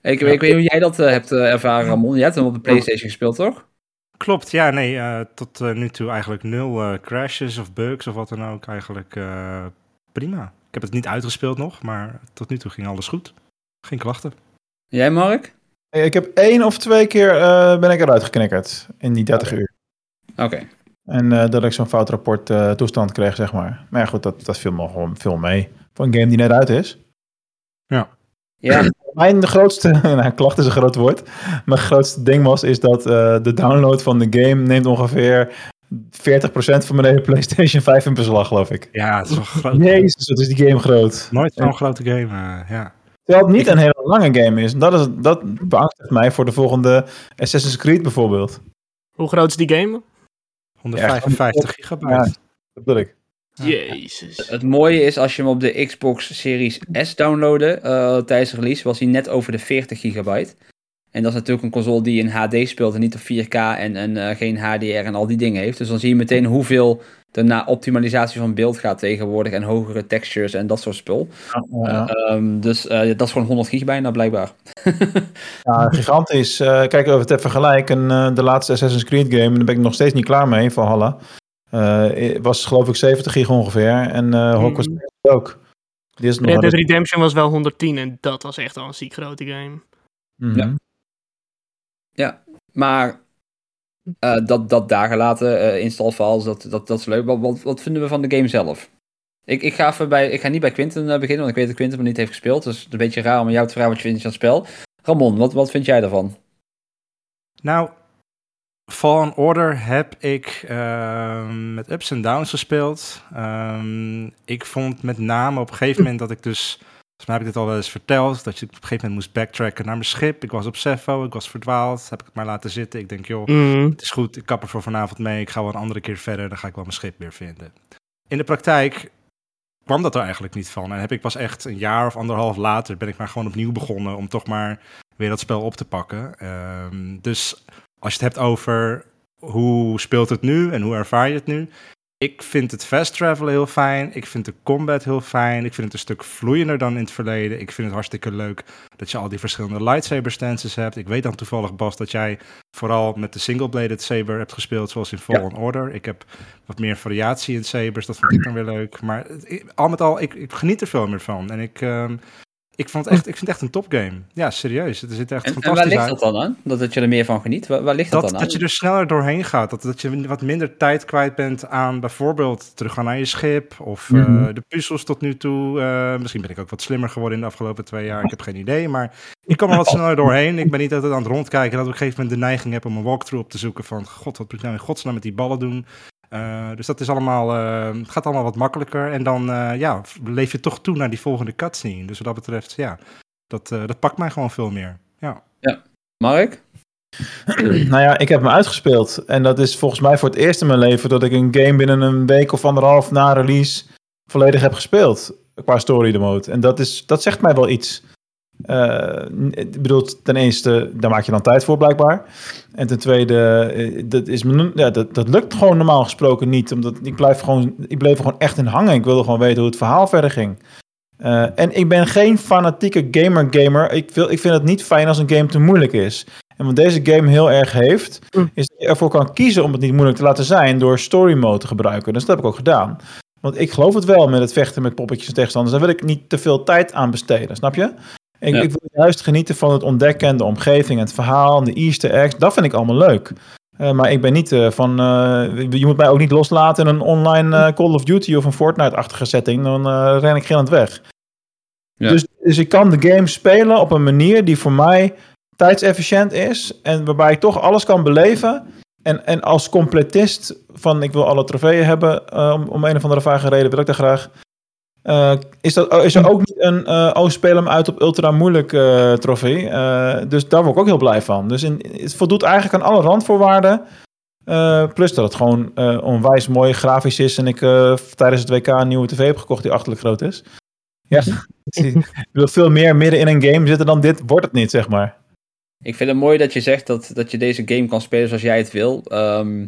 Ik, ik weet niet hoe jij dat eh, hebt eh, ervaren, Ramon. Jij hebt hem op de PlayStation gespeeld, toch? Klopt, ja, nee, eh, tot nu toe eigenlijk nul eh, crashes of bugs of wat dan ook. Eigenlijk eh, prima. Ik heb het niet uitgespeeld nog, maar tot nu toe ging alles goed. Geen klachten. Jij, Mark? Hey, Ik heb één of twee keer eh, ben ik eruit geknikkerd in die 30 uur. Oké. En eh, dat ik zo'n fout rapport eh, toestand kreeg, zeg maar. Maar ja, goed, dat, dat viel me gewoon veel mee. Voor een game die net uit is. Ja. Ja. Mijn grootste, nou, klacht is een groot woord. Mijn grootste ding was, is dat eh, de download van de game neemt ongeveer 40% van mijn hele PlayStation 5 in beslag, geloof ik. Ja, het is wel groot. Jezus, wat is die game groot. Nooit zo'n grote game, ja. Terwijl het niet een hele lange game is. Dat, is, dat beangstigt mij voor de volgende Assassin's Creed bijvoorbeeld. Hoe groot is die game? 155 gigabyte. Ja, dat bedoel ik. Jezus. Het mooie is, als je hem op de Xbox Series S downloadde eh, tijdens de release, was hij net over de 40 gigabyte. En dat is natuurlijk een console die in HD speelt en niet op 4K en, en eh, geen HDR en al die dingen heeft. Dus dan zie je meteen hoeveel er na optimalisatie van beeld gaat tegenwoordig en hogere textures en dat soort spul. Ja. Eh, ehm, dus eh, dat is gewoon 100 gig bijna blijkbaar. Ja, gigantisch. Eh, kijk, even vergelijken. eh, de laatste Assassin's Creed game, daar ben ik nog steeds niet klaar mee, Valhalla. eh was geloof ik 70 gig ongeveer. En eh Hogwarts ook. Die is nog Red wel Dead eens- Redemption was wel 110 en dat was echt al een ziek grote game. Mhm. Ja. Ja, maar eh, dat, dat daar gelaten, files, dat, dat, dat is leuk. Wat, wat, vinden we van de game zelf? Ik, ik, ga even bij, ik ga niet bij Quinten eh, beginnen, want ik weet dat Quinten hem niet heeft gespeeld. Dus het is een beetje raar om jou te vragen wat je vindt van het spel. Ramon, wat, wat vind jij daarvan? Nou, Fallen Order heb ik ehm, met ups en downs gespeeld. Ehm, ik vond met name op een gegeven moment dat ik dus... Volgens mij heb ik dit al wel eens verteld. Dat je op een gegeven moment moest backtracken naar mijn schip. Ik was op Cephalo, ik was verdwaald. Heb ik het maar laten zitten. Ik denk, joh, Mhm. het is goed. Ik kap er voor vanavond mee. Ik ga wel een andere keer verder. Dan ga ik wel mijn schip weer vinden. In de praktijk kwam dat er eigenlijk niet van. En heb ik pas echt een jaar of anderhalf later... ben ik maar gewoon opnieuw begonnen... om toch maar weer dat spel op te pakken. Ehm, dus als je het hebt over hoe speelt het nu en hoe ervaar je het nu. Ik vind het fast travel heel fijn. Ik vind de combat heel fijn. Ik vind het een stuk vloeiender dan in het verleden. Ik vind het hartstikke leuk dat je al die verschillende lightsaber stances hebt. Ik weet dan toevallig, Bas, dat jij vooral met de single-bladed saber hebt gespeeld, zoals in Fallen Order. Ik heb wat meer variatie in sabers. Dat vond ik dan weer leuk. Maar al met al, ik, ik geniet er veel meer van. En ik, ehm, ik, vond het echt, ik vind het echt een topgame. Ja, serieus. Het zit echt En, en fantastisch waar ligt dat dan aan? Dat, dat je er meer van geniet? Waar, waar ligt dat, Dat, dan aan? dat je er sneller doorheen gaat. Dat, dat je wat minder tijd kwijt bent aan bijvoorbeeld teruggaan naar je schip. Of eh, Mhm. de puzzels tot nu toe. Eh, misschien ben ik ook wat slimmer geworden in de afgelopen twee jaar. Ik heb geen idee. Maar ik kom er wat sneller doorheen. Ik ben niet altijd aan het rondkijken. Dat ik op een gegeven moment de neiging heb om een walkthrough op te zoeken. Van god, wat moet ik nou in godsnaam met die ballen doen? Eh, dus dat is allemaal, eh, het gaat allemaal wat makkelijker. En dan eh, ja, leef je toch toe naar die volgende cutscene. Dus wat dat betreft, ja, dat, eh, dat pakt mij gewoon veel meer. Ja. Ja. Mark? nou ja, ik heb hem uitgespeeld. En dat is volgens mij voor het eerst in mijn leven dat ik een game binnen een week of anderhalf na release volledig heb gespeeld. Qua story mode. En dat, is, dat zegt mij wel iets. Eh, ik bedoel, ten eerste, daar maak je dan tijd voor blijkbaar. En ten tweede, eh, dat, is, ja, dat, dat lukt gewoon normaal gesproken niet. Omdat ik, blijf gewoon, ik bleef gewoon echt in hangen. Ik wilde gewoon weten hoe het verhaal verder ging. Eh, en ik ben geen fanatieke gamer-gamer. Ik, wil, ik vind het niet fijn als een game te moeilijk is. En wat deze game heel erg heeft, is dat je ervoor kan kiezen om het niet moeilijk te laten zijn door story mode te gebruiken. Dus dat heb ik ook gedaan. Want ik geloof het wel met het vechten met poppetjes en tegenstanders. Daar wil ik niet te veel tijd aan besteden, snap je? Ik, Ja. ik wil juist genieten van het ontdekken en de omgeving, het verhaal, en de easter eggs. Dat vind ik allemaal leuk. Eh, maar ik ben niet eh, van... eh, je moet mij ook niet loslaten in een online Call of Duty of een Fortnite-achtige setting. Dan ren ik gillend weg. Ja. Dus, dus ik kan de game spelen op een manier die voor mij tijdsefficiënt is. En waarbij ik toch alles kan beleven. En, en als completist van ik wil alle trofeeën hebben, om, om een of andere vage reden wil ik dat graag. Eh, is, dat, is er ook niet een eh oh, speel hem uit op ultra moeilijk eh, trofee? Eh, dus daar word ik ook heel blij van. Dus in, het voldoet eigenlijk aan alle randvoorwaarden. Eh, plus dat het gewoon eh, onwijs mooi grafisch is. En ik eh, tijdens het WK een nieuwe tv heb gekocht die achterlijk groot is. Ja, ik wil veel meer midden in een game zitten dan dit wordt het niet, zeg maar. Ik vind het mooi dat je zegt dat, dat je deze game kan spelen zoals jij het wil. Ehm,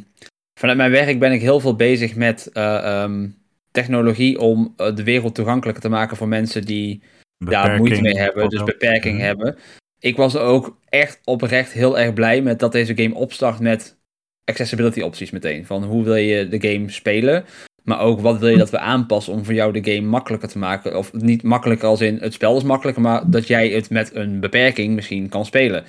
vanuit mijn werk ben ik heel veel bezig met eh, ehm, technologie om eh, de wereld toegankelijker te maken voor mensen die daar moeite mee hebben, dus beperking hebben. Ik was ook echt oprecht heel erg blij met dat deze game opstart met accessibility opties meteen. Van hoe wil je de game spelen, maar ook wat wil je dat we aanpassen om voor jou de game makkelijker te maken. Of niet makkelijker als in het spel is makkelijker, maar dat jij het met een beperking misschien kan spelen.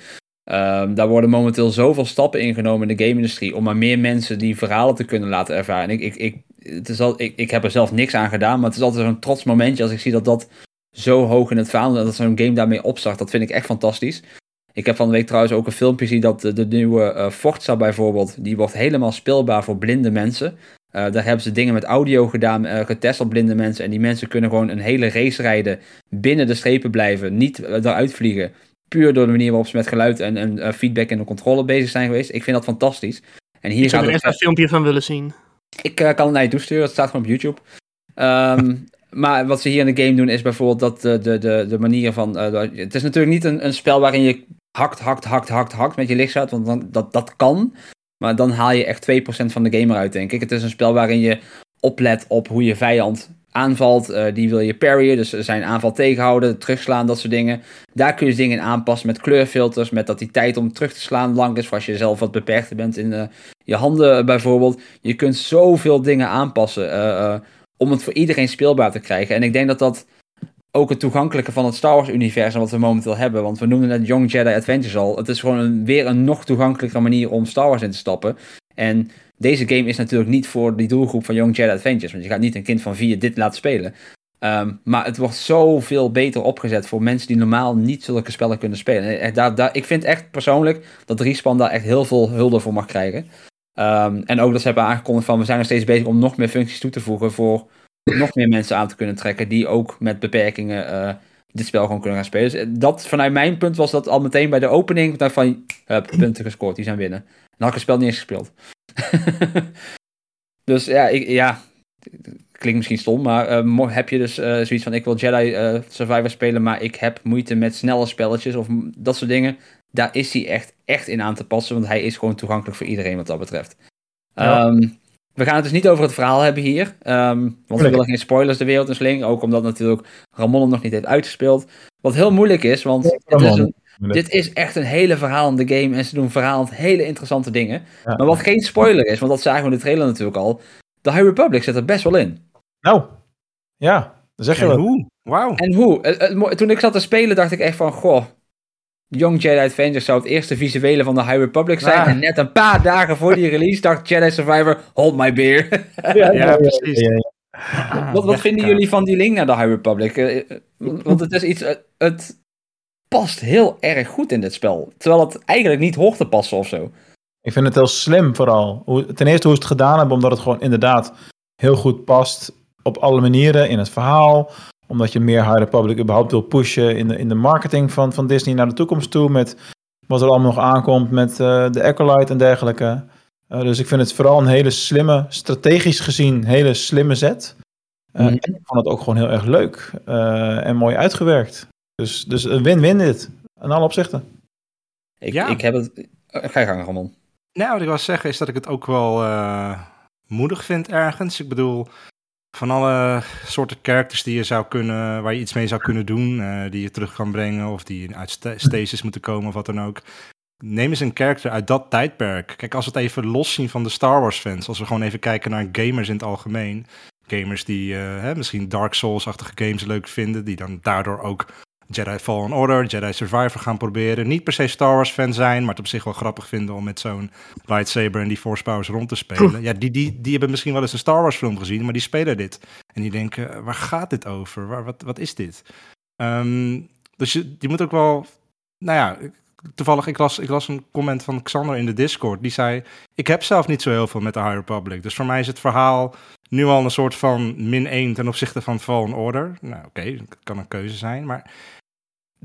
Ehm, daar worden momenteel zoveel stappen ingenomen in de game-industrie om maar meer mensen die verhalen te kunnen laten ervaren. Ik, ik, ik, het is al, ik, ik heb er zelf niks aan gedaan, maar het is altijd zo'n trots momentje als ik zie dat dat zo hoog in het vaandel en dat zo'n game daarmee opstart. Dat vind ik echt fantastisch. Ik heb van de week trouwens ook een filmpje gezien dat de, de nieuwe eh, Forza bijvoorbeeld, die wordt helemaal speelbaar voor blinde mensen. Eh, daar hebben ze dingen met audio gedaan, eh, getest op blinde mensen. En die mensen kunnen gewoon een hele race rijden, binnen de strepen blijven, niet eh, eruit vliegen. Puur door de manier waarop ze met geluid en, en eh, feedback en de controle bezig zijn geweest. Ik vind dat fantastisch. En hier Ik zou er echt een filmpje van willen zien. ik eh, kan het naar je toesturen, het staat gewoon op YouTube. Ehm, maar wat ze hier in de game doen is bijvoorbeeld dat de, de, de, de manier van... eh, de- het is natuurlijk niet een, een spel waarin je hakt, hakt, hakt, hakt, hakt met je lichtzout, want dan, dat, dat kan. Maar dan haal je echt 2% van de game eruit, denk ik. Het is een spel waarin je oplet op hoe je vijand aanvalt. eh, die wil je parryen, dus zijn aanval tegenhouden, terugslaan, dat soort dingen. Daar kun je dingen in aanpassen met kleurfilters, met dat die tijd om terug te slaan lang is, voor als je zelf wat beperkter bent in eh, je handen eh, bijvoorbeeld. Je kunt zoveel dingen aanpassen om het voor iedereen speelbaar te krijgen. En ik denk dat dat ook het toegankelijke van het Star Wars-universum wat we momenteel hebben. Want we noemden net Young Jedi Adventures al. Het is gewoon een, weer een nog toegankelijke manier om Star Wars in te stappen. En deze game is natuurlijk niet voor die doelgroep van Young Jedi Adventures. Want je gaat niet een kind van vier dit laten spelen. Ehm, maar het wordt zoveel beter opgezet voor mensen die normaal niet zulke spellen kunnen spelen. En daar, daar, ik vind echt persoonlijk dat Respawn daar echt heel veel hulde voor mag krijgen. Ehm, en ook dat ze hebben aangekondigd van we zijn nog steeds bezig om nog meer functies toe te voegen voor nog meer mensen aan te kunnen trekken die ook met beperkingen eh, dit spel gewoon kunnen gaan spelen. Dus dat vanuit mijn punt was dat al meteen bij de opening van punten gescoord, die zijn winnen. Dan had ik het spel niet eens gespeeld. dus ja, ik, ja, klinkt misschien stom, maar eh, heb je dus eh, zoiets van ik wil Jedi eh, Survivor spelen, maar ik heb moeite met snelle spelletjes of dat soort dingen. Daar is hij echt, echt in aan te passen, want hij is gewoon toegankelijk voor iedereen wat dat betreft. Ja. Ehm, we gaan het dus niet over het verhaal hebben hier, ehm, want we willen geen spoilers de wereld in slingen, ook omdat natuurlijk Ramon hem nog niet heeft uitgespeeld. Wat heel moeilijk is, want dit is, Ramon. Dit is echt een hele verhalende game en ze doen verhalend hele interessante dingen. Ja. Maar wat geen spoiler is, want dat zagen we in de trailer natuurlijk al, de High Republic zit er best wel in. Nou, ja, dan zeg je wat. hoe? Wauw. En hoe? Toen ik zat te spelen dacht ik echt van, goh, Young Jedi Adventures zou het eerste visuele van de High Republic zijn. Ah. En net een paar dagen voor die release dacht Jedi Survivor, hold my beer. Ja, precies. ja, ja. wat wat vinden jullie van die link naar de High Republic? Eh, eh, Want het is iets, eh, het past heel erg goed in dit spel. Terwijl het eigenlijk niet hoort te passen of zo. Ik vind het heel slim vooral. Ten eerste hoe ze het gedaan hebben, omdat het gewoon inderdaad heel goed past op alle manieren in het verhaal. Omdat je meer High Republic überhaupt wil pushen in de, in de marketing van, van Disney naar de toekomst toe. Met wat er allemaal nog aankomt met eh, de Acolyte en dergelijke. Eh, dus ik vind het vooral een hele slimme, strategisch gezien, hele slimme zet. Eh, Mhm. En ik vond het ook gewoon heel erg leuk en mooi uitgewerkt. Dus, dus een win-win dit, in alle opzichten. Ik, Ja. ik heb het... Ga je gang, Ramon. Nou, wat ik wil zeggen is dat ik het ook wel eh, moedig vind ergens. Ik bedoel, van alle soorten characters die je zou kunnen, waar je iets mee zou kunnen doen, eh, die je terug kan brengen of die uit sta- stasis moeten komen of wat dan ook. Neem eens een character uit dat tijdperk. Kijk, als we het even loszien van de Star Wars fans, als we gewoon even kijken naar gamers in het algemeen. Gamers die eh, hè, misschien Dark Souls-achtige games leuk vinden, die dan daardoor ook Jedi Fallen Order, Jedi Survivor gaan proberen. Niet per se Star Wars fan zijn, maar het op zich wel grappig vinden om met zo'n lightsaber en die Force powers rond te spelen. Ja, die, die, die hebben misschien wel eens een Star Wars film gezien, maar die spelen dit. En die denken, waar gaat dit over? Waar, wat, wat is dit? Ehm, dus je, je moet ook wel, nou ja, toevallig, ik las, ik las een comment van Xander in de Discord. Die zei: Ik heb zelf niet zo heel veel met de High Republic. Dus voor mij is het verhaal nu al een soort van min 1 ten opzichte van Fallen Order. Nou, oké, dat kan een keuze zijn. Maar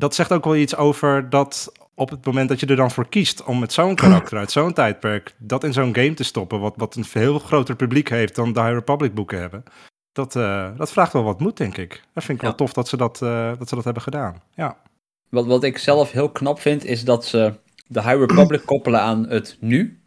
dat zegt ook wel iets over dat op het moment dat je er dan voor kiest om met zo'n karakter uit zo'n tijdperk dat in zo'n game te stoppen, wat, wat een veel groter publiek heeft dan de High Republic boeken hebben. Dat, uh, dat vraagt wel wat moed, denk ik. Dat vind ik wel tof dat ze dat, uh, dat ze dat hebben gedaan. Ja. Wat, wat ik zelf heel knap vind, is dat ze de High Republic koppelen aan het nu.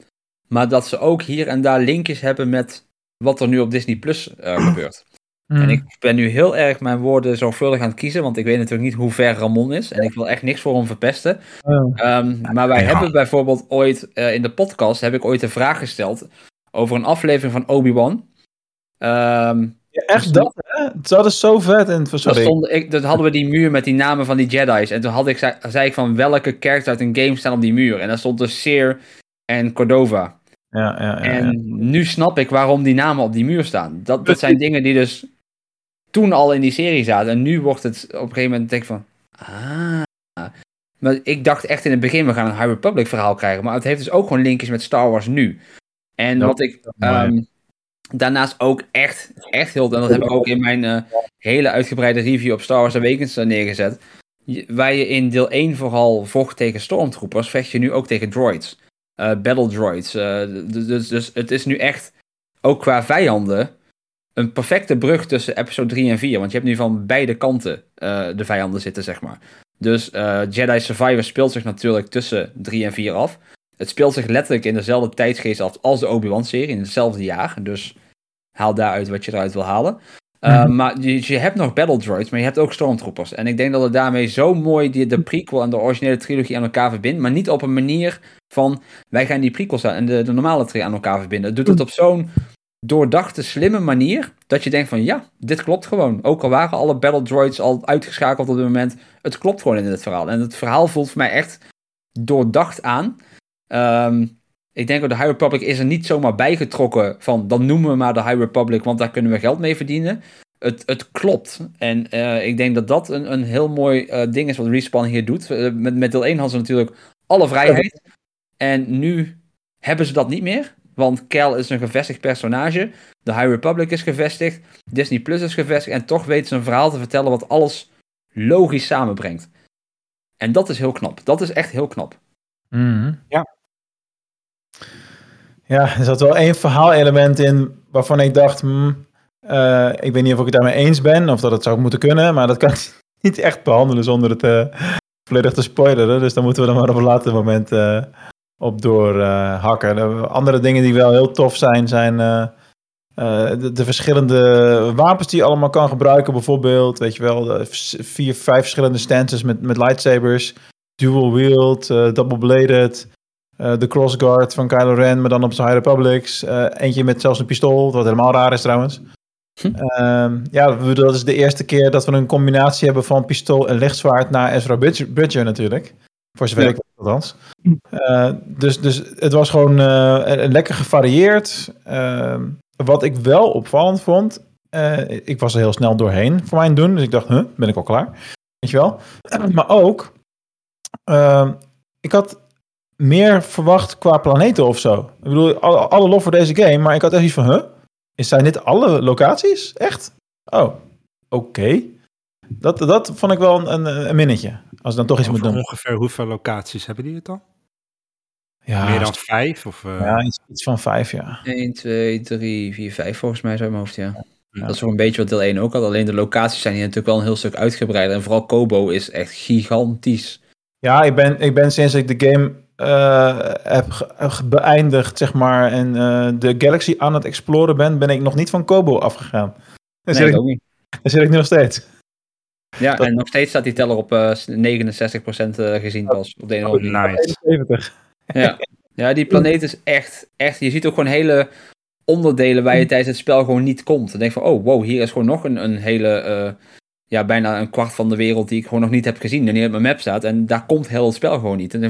Maar dat ze ook hier en daar linkjes hebben met wat er nu op Disney Plus uh, gebeurt. Mm. En ik ben nu heel erg mijn woorden zorgvuldig aan het kiezen, want ik weet natuurlijk niet hoe ver Ramon is. En ik wil echt niks voor hem verpesten. Oh. Um, maar wij ja. hebben bijvoorbeeld ooit uh, in de podcast, heb ik ooit een vraag gesteld over een aflevering van Obi-Wan. Um, ja, echt dat, hè? Dat is zo vet. En, sorry. Stond, ik, dat hadden we die muur met die namen van die Jedi's. En toen had ik, zei, zei ik van welke characters uit een game staan op die muur. En daar stond dus Seer en Cordova. Ja, ja, ja, en nu snap ik waarom die namen op die muur staan. Dat, dat zijn dingen die dus toen al in die serie zaten. En nu wordt het op een gegeven moment denk ik van... Ah... Maar ik dacht echt in het begin, we gaan een High Republic verhaal krijgen. Maar het heeft dus ook gewoon linkjes met Star Wars nu. En wat ik... Um, daarnaast ook echt, echt heel, en dat heb ik ook in mijn uh, hele uitgebreide review op Star Wars Awakens neergezet. Waar je in deel 1 vooral vocht tegen stormtroopers, vecht je nu ook tegen droids. Uh, battle droids. Uh, dus, dus het is nu echt, ook qua vijanden, een perfecte brug tussen episode 3 en 4. Want je hebt nu van beide kanten de vijanden zitten, zeg maar. Dus Jedi Survivor speelt zich natuurlijk tussen 3 en 4 af. Het speelt zich letterlijk in dezelfde tijdsgeest af als de Obi-Wan-serie, in hetzelfde jaar. Dus haal daaruit wat je eruit wil halen. Uh, mm-hmm. Maar je, je, hebt nog battle droids, maar je hebt ook stormtroopers. En ik denk dat het daarmee zo mooi die, de prequel en de originele trilogie aan elkaar verbindt. Maar niet op een manier van wij gaan die prequels en de, de normale trilogie aan elkaar verbinden. Het doet het op zo'n doordachte, slimme manier. Dat je denkt van ja, dit klopt gewoon. Ook al waren alle battle droids al uitgeschakeld op dit moment. Het klopt gewoon in het verhaal. En het verhaal voelt voor mij echt doordacht aan. Um, ik denk dat de High Republic is er niet zomaar bijgetrokken van dan noemen we maar de High Republic, want daar kunnen we geld mee verdienen. Het, het klopt. En uh, ik denk dat dat een, een heel mooi uh, ding is wat Respawn hier doet. Uh, met, met deel 1 hadden ze natuurlijk alle vrijheid. En nu hebben ze dat niet meer. Want Cal is een gevestigd personage. De High Republic is gevestigd. Disney Plus is gevestigd. En toch weten ze een verhaal te vertellen wat alles logisch samenbrengt. En dat is heel knap. Dat is echt heel knap. Mm, ja, ja, er zat wel één verhaalelement in waarvan ik dacht, hmm, uh, ik weet niet of ik het daarmee eens ben of dat het zou moeten kunnen, maar dat kan ik niet echt behandelen zonder het uh, volledig te spoileren. Dus dan moeten we er maar op een later moment uh, op doorhakken. andere dingen die wel heel tof zijn, zijn de, de, verschillende wapens die je allemaal kan gebruiken. Bijvoorbeeld, weet je wel, de vier, vijf verschillende stances met, met lightsabers, dual wield, double bladed. Uh, de crossguard van Kylo Ren, maar dan op zijn High Republics. Uh, eentje met zelfs een pistool, wat helemaal raar is trouwens. Hm. Uh, ja, dat is de eerste keer dat we een combinatie hebben van pistool en lichtzwaard naar Ezra Bridger natuurlijk. Voor zover ja. ik weet althans. Uh, dus, dus het was gewoon lekker gevarieerd. Ehm, wat ik wel opvallend vond, ik was er heel snel doorheen voor mijn doen. Dus ik dacht, huh, ben ik al klaar? Weet je wel? maar ook, ik had meer verwacht qua planeten of zo. Ik bedoel, alle, alle lof voor deze game, maar ik had echt iets van, huh? Is zijn dit alle locaties? Echt? Oh, oké. Okay. Dat, dat vond ik wel een, een, minnetje. Als dan toch iets moet doen. Ongeveer hoeveel locaties hebben die het dan? Ja, Meer dan vijf? Of, uh... Ja, iets, iets, van vijf, ja. 1, 2, 3, 4, 5 volgens mij zo in mijn hoofd, ja. ja. Dat is wel een beetje wat deel 1 ook had. Alleen de locaties zijn hier natuurlijk wel een heel stuk uitgebreider. En vooral Kobo is echt gigantisch. Ja, ik ben, ik ben sinds ik de game uh, heb beëindigd, zeg maar, en uh, de Galaxy aan het exploren ben, ben ik nog niet van Kobo afgegaan. Daar nee, zit ik, ook niet. Daar zit ik nu nog steeds. Ja, dat... en nog steeds staat die teller op uh, 69% gezien pas. Op de ene oh, nice. 70. Ja. ja, die planeet is echt, echt, je ziet ook gewoon hele onderdelen waar je tijdens het spel gewoon niet komt. Dan denk je van, oh wow, hier is gewoon nog een, een hele ja, bijna een kwart van de wereld die ik gewoon nog niet heb gezien en die op mijn map staat. En daar komt heel het spel gewoon niet. En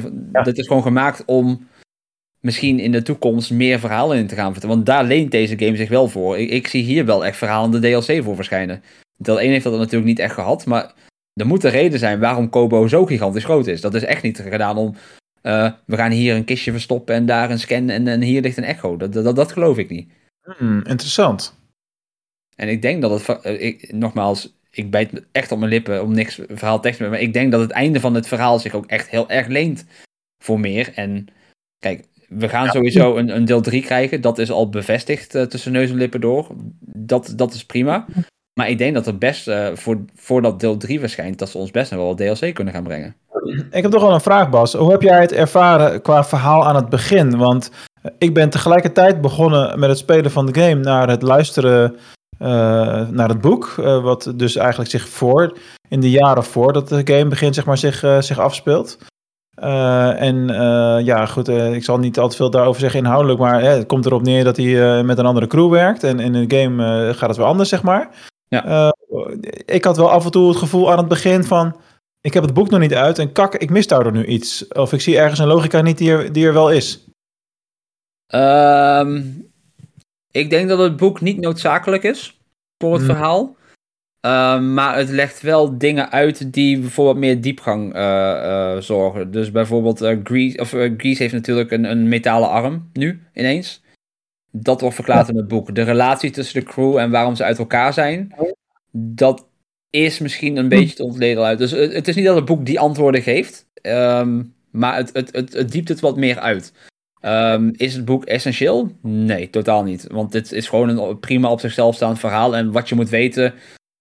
dit is gewoon gemaakt om misschien in de toekomst meer verhalen in te gaan vertellen. Want daar leent deze game zich wel voor. Ik, ik zie hier wel echt verhalen de DLC voor verschijnen. Deel 1 heeft dat natuurlijk niet echt gehad, maar er moet een reden zijn waarom Kobo zo gigantisch groot is. Dat is echt niet gedaan om, uh, we gaan hier een kistje verstoppen en daar een scan en, en hier ligt een echo. Dat, dat, dat geloof ik niet. Hmm, interessant. En ik denk dat het, ik, nogmaals, ik bijt echt op mijn lippen om niks verhaal tekst te maar ik denk dat het einde van het verhaal zich ook echt heel erg leent voor meer. En kijk, we gaan sowieso een, een deel 3 krijgen. Dat is al bevestigd uh, tussen neus en lippen door. Dat, dat is prima. Maar ik denk dat het best, uh, voor, voordat deel 3 verschijnt, dat ze ons best nog wel DLC kunnen gaan brengen. Ik heb toch wel een vraag, Bas. Hoe heb jij het ervaren qua verhaal aan het begin? Want eh, ik ben tegelijkertijd begonnen met het spelen van de game naar het luisteren uh, naar het boek. Wat dus eigenlijk zich voor, in de jaren voordat de game begint, zeg maar, zich, zich afspeelt. en ja, goed, ik zal niet al te veel daarover zeggen inhoudelijk, maar het komt erop neer dat hij met een andere crew werkt. En in de game gaat het wel anders, zeg maar. Ja. ik had wel af en toe het gevoel aan het begin van, ik heb het boek nog niet uit en kak, ik mis daardoor nu iets. Of ik zie ergens een logica niet die er, die er wel is. Um, ik denk dat het boek niet noodzakelijk is voor het Hmm. verhaal. Uh, maar het legt wel dingen uit die voor wat meer diepgang uh, uh, zorgen. Dus bijvoorbeeld Grease, of, Grease heeft natuurlijk een, een metalen arm nu ineens. Dat wordt verklaard in het boek. De relatie tussen de crew en waarom ze uit elkaar zijn, dat is misschien een beetje te ontleden uit. Dus het, is niet dat het boek die antwoorden geeft, um, maar het, het, het, diept het wat meer uit. Um, is het boek essentieel? Nee, totaal niet. Want dit is gewoon een prima op zichzelf staand verhaal. En wat je moet weten,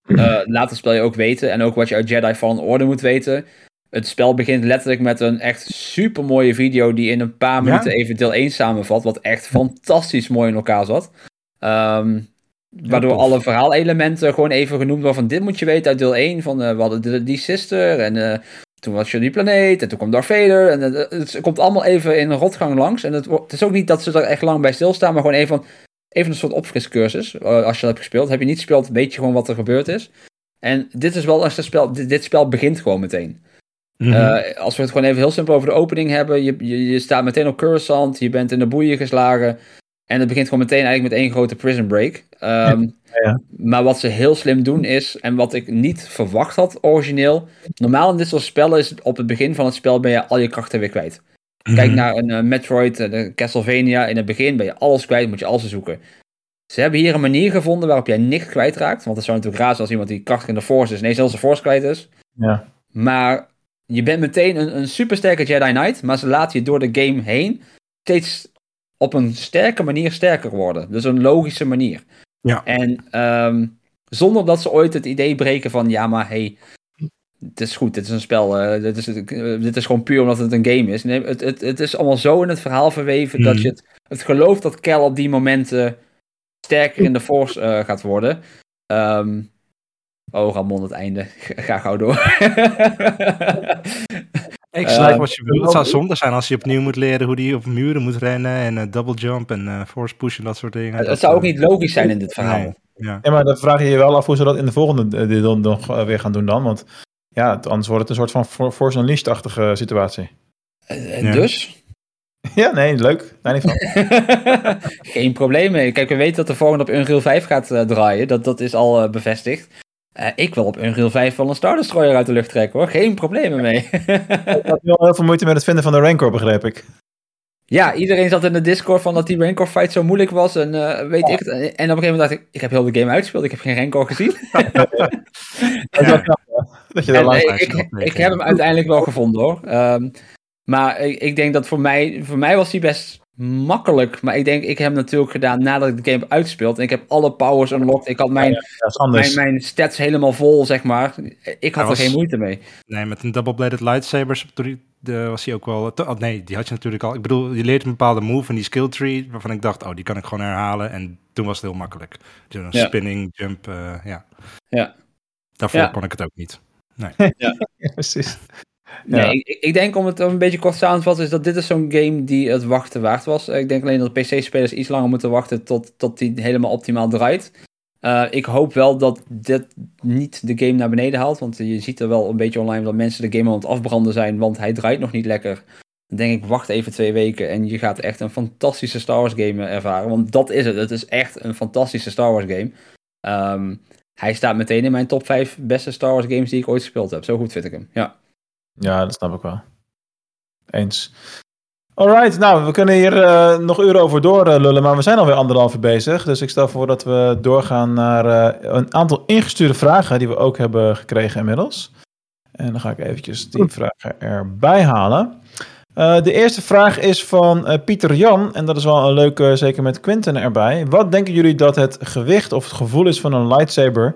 uh, laat het spel je ook weten. En ook wat je uit Jedi Fallen Order moet weten. Het spel begint letterlijk met een echt super mooie video die in een paar minuten ja? even deel 1 samenvat. Wat echt fantastisch mooi in elkaar zat. Um, waardoor ja, alle verhaalelementen gewoon even genoemd worden van dit moet je weten uit deel 1. Van uh, we hadden die, die sister en uh, toen was je die planeet en toen kwam Darth Vader. En het, het, komt allemaal even in een rotgang langs. En het, het, is ook niet dat ze er echt lang bij stilstaan, maar gewoon even, van, even een soort opfriscursus. Als je dat hebt gespeeld. Heb je niet gespeeld, weet je gewoon wat er gebeurd is. En dit is wel als het spel, dit, dit spel begint gewoon meteen. Mm-hmm. Uh, als we het gewoon even heel simpel over de opening hebben. Je, je, je staat meteen op Coruscant, je bent in de boeien geslagen. En het begint gewoon meteen eigenlijk met één grote prison break. Um, ja, ja. Maar wat ze heel slim doen is, en wat ik niet verwacht had origineel. Normaal in dit soort spellen is op het begin van het spel ben je al je krachten weer kwijt. Mm-hmm. Kijk naar een uh, Metroid, uh, Castlevania. In het begin ben je alles kwijt, moet je alles zoeken. Ze hebben hier een manier gevonden waarop jij niks kwijtraakt. Want het zou natuurlijk raar zijn als iemand die krachtig in de Force is, ineens heel zijn Force kwijt is. Ja. Maar je bent meteen een, een supersterke Jedi Knight, maar ze laten je door de game heen steeds op een sterke manier sterker worden. Dus een logische manier. Ja. En um, zonder dat ze ooit het idee breken van, ja maar hey, het is goed, dit is een spel, uh, dit, is, uh, dit is gewoon puur omdat het een game is. Nee, het, het, het is allemaal zo in het verhaal verweven mm. dat je het, het geloof dat Cal op die momenten sterker in de Force uh, gaat worden. Um, oh, Ramon, het einde. Ga gauw door. Ik snap uh, wat je bedoelt. Het zou zonde zijn als je opnieuw moet leren hoe hij op muren moet rennen en uh, double jump en uh, force push en dat soort dingen. Het, het zou ook niet logisch zijn in dit verhaal. Nee, ja. ja, maar dan vraag je je wel af hoe ze dat in de volgende deel nog weer gaan doen dan. Want ja, anders wordt het een soort van Force Unleashed-achtige situatie. En ja. dus? Ja, nee, leuk. Daar niet van. Geen probleem mee. Kijk, we weten dat de volgende op Unreal 5 gaat draaien. Dat, dat is al bevestigd. Uh, ik wil op Unreal 5 wel een Star Destroyer uit de lucht trekken hoor. Geen problemen mee. ik had wel heel veel moeite met het vinden van de Rancor, begreep ik. Ja, iedereen zat in de Discord van dat die Rancor fight zo moeilijk was. En uh, weet ik het. En op een gegeven moment dacht ik, ik heb heel de game uitgespeeld. Ik heb geen Rancor gezien. dat je en, ik, ik, ik, heb hem uiteindelijk wel gevonden hoor. Um, maar ik, ik, denk dat voor mij, voor mij was hij best makkelijk. Maar ik denk, ik heb hem natuurlijk gedaan nadat ik de game heb uitgespeeld. En ik heb alle powers unlocked. Ik had mijn, ja, mijn, mijn, stats helemaal vol, zeg maar. Ik had er geen moeite mee. Nee, met een double-bladed lightsabers de, was hij ook wel... Oh, nee, die had je natuurlijk al. Ik bedoel, je leert een bepaalde move in die skill tree... waarvan ik dacht, oh, die kan ik gewoon herhalen. En toen was het heel makkelijk. Dus een ja. spinning, jump, uh, ja. Ja. Daarvoor ja. kon ik het ook niet. Nee. ja. precies. Nee, ik, denk om het een beetje kort samen te vatten, is dat dit is zo'n game die het wachten waard was. Ik denk alleen dat PC-spelers iets langer moeten wachten tot, tot die helemaal optimaal draait. Eh, ik hoop wel dat dit niet de game naar beneden haalt. Want je ziet er wel een beetje online dat mensen de game aan het afbranden zijn. Want hij draait nog niet lekker. Dan denk ik, wacht even twee weken. En je gaat echt een fantastische Star Wars game ervaren. Want dat is het. Het is echt een fantastische Star Wars game. Ehm, hij staat meteen in mijn top 5 beste Star Wars games die ik ooit gespeeld heb. Zo goed vind ik hem. Ja. Ja, dat snap ik wel. Eens. Alright, nou, we kunnen hier uh, nog uren over doorlullen, maar we zijn alweer anderhalf uur bezig. Dus ik stel voor dat we doorgaan naar uh, een aantal ingestuurde vragen die we ook hebben gekregen inmiddels. En dan ga ik eventjes die vragen erbij halen. De eerste vraag is van Pieter Jan, en dat is wel een leuke, zeker met Quinten erbij. Wat denken jullie dat het gewicht of het gevoel is van een lightsaber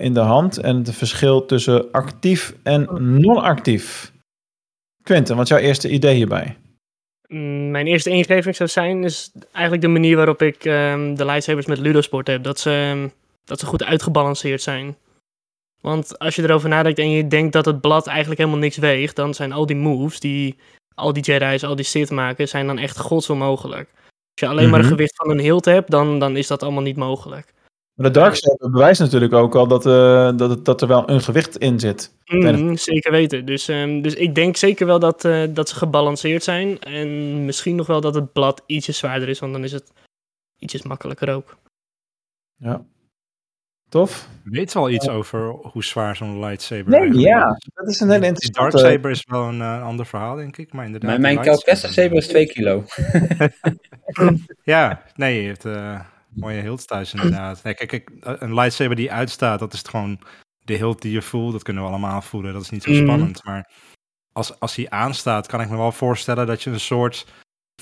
in de hand en het verschil tussen actief en non-actief? Quinten, wat is jouw eerste idee hierbij? Mm, mijn eerste ingeving zou zijn, is eigenlijk de manier waarop ik um, de lightsabers met Ludosport heb. Dat ze, um, dat ze goed uitgebalanceerd zijn. Want als je erover nadenkt en je denkt dat het blad eigenlijk helemaal niks weegt, dan zijn al die moves die al die Jedi's, al die Sith maken, zijn dan echt godsonmogelijk. Als je alleen mm -hmm. maar een gewicht van een hilt hebt, dan, dan is dat allemaal niet mogelijk. Maar de Darksaber bewijst natuurlijk ook al dat, uh, dat, dat er wel een gewicht in zit. Mm, zeker weten. Dus, um, dus ik denk zeker wel dat, uh, dat ze gebalanceerd zijn. En misschien nog wel dat het blad ietsje zwaarder is, want dan is het ietsjes makkelijker ook. Ja. Tof. Weet al iets over hoe zwaar zo'n lightsaber nee, ja, is? dat is een hele interessante... Die Darksaber is wel een uh, ander verhaal, denk ik. Maar inderdaad, mijn mijn saber is 2 kilo. ja, nee, je hebt... Uh, mooie hilt thuis inderdaad. Nee, kijk, kijk, een lightsaber die uitstaat, dat is het gewoon de hilt die je voelt. Dat kunnen we allemaal voelen. Dat is niet zo Mhm. spannend. Maar als, als hij aanstaat, kan ik me wel voorstellen dat je een soort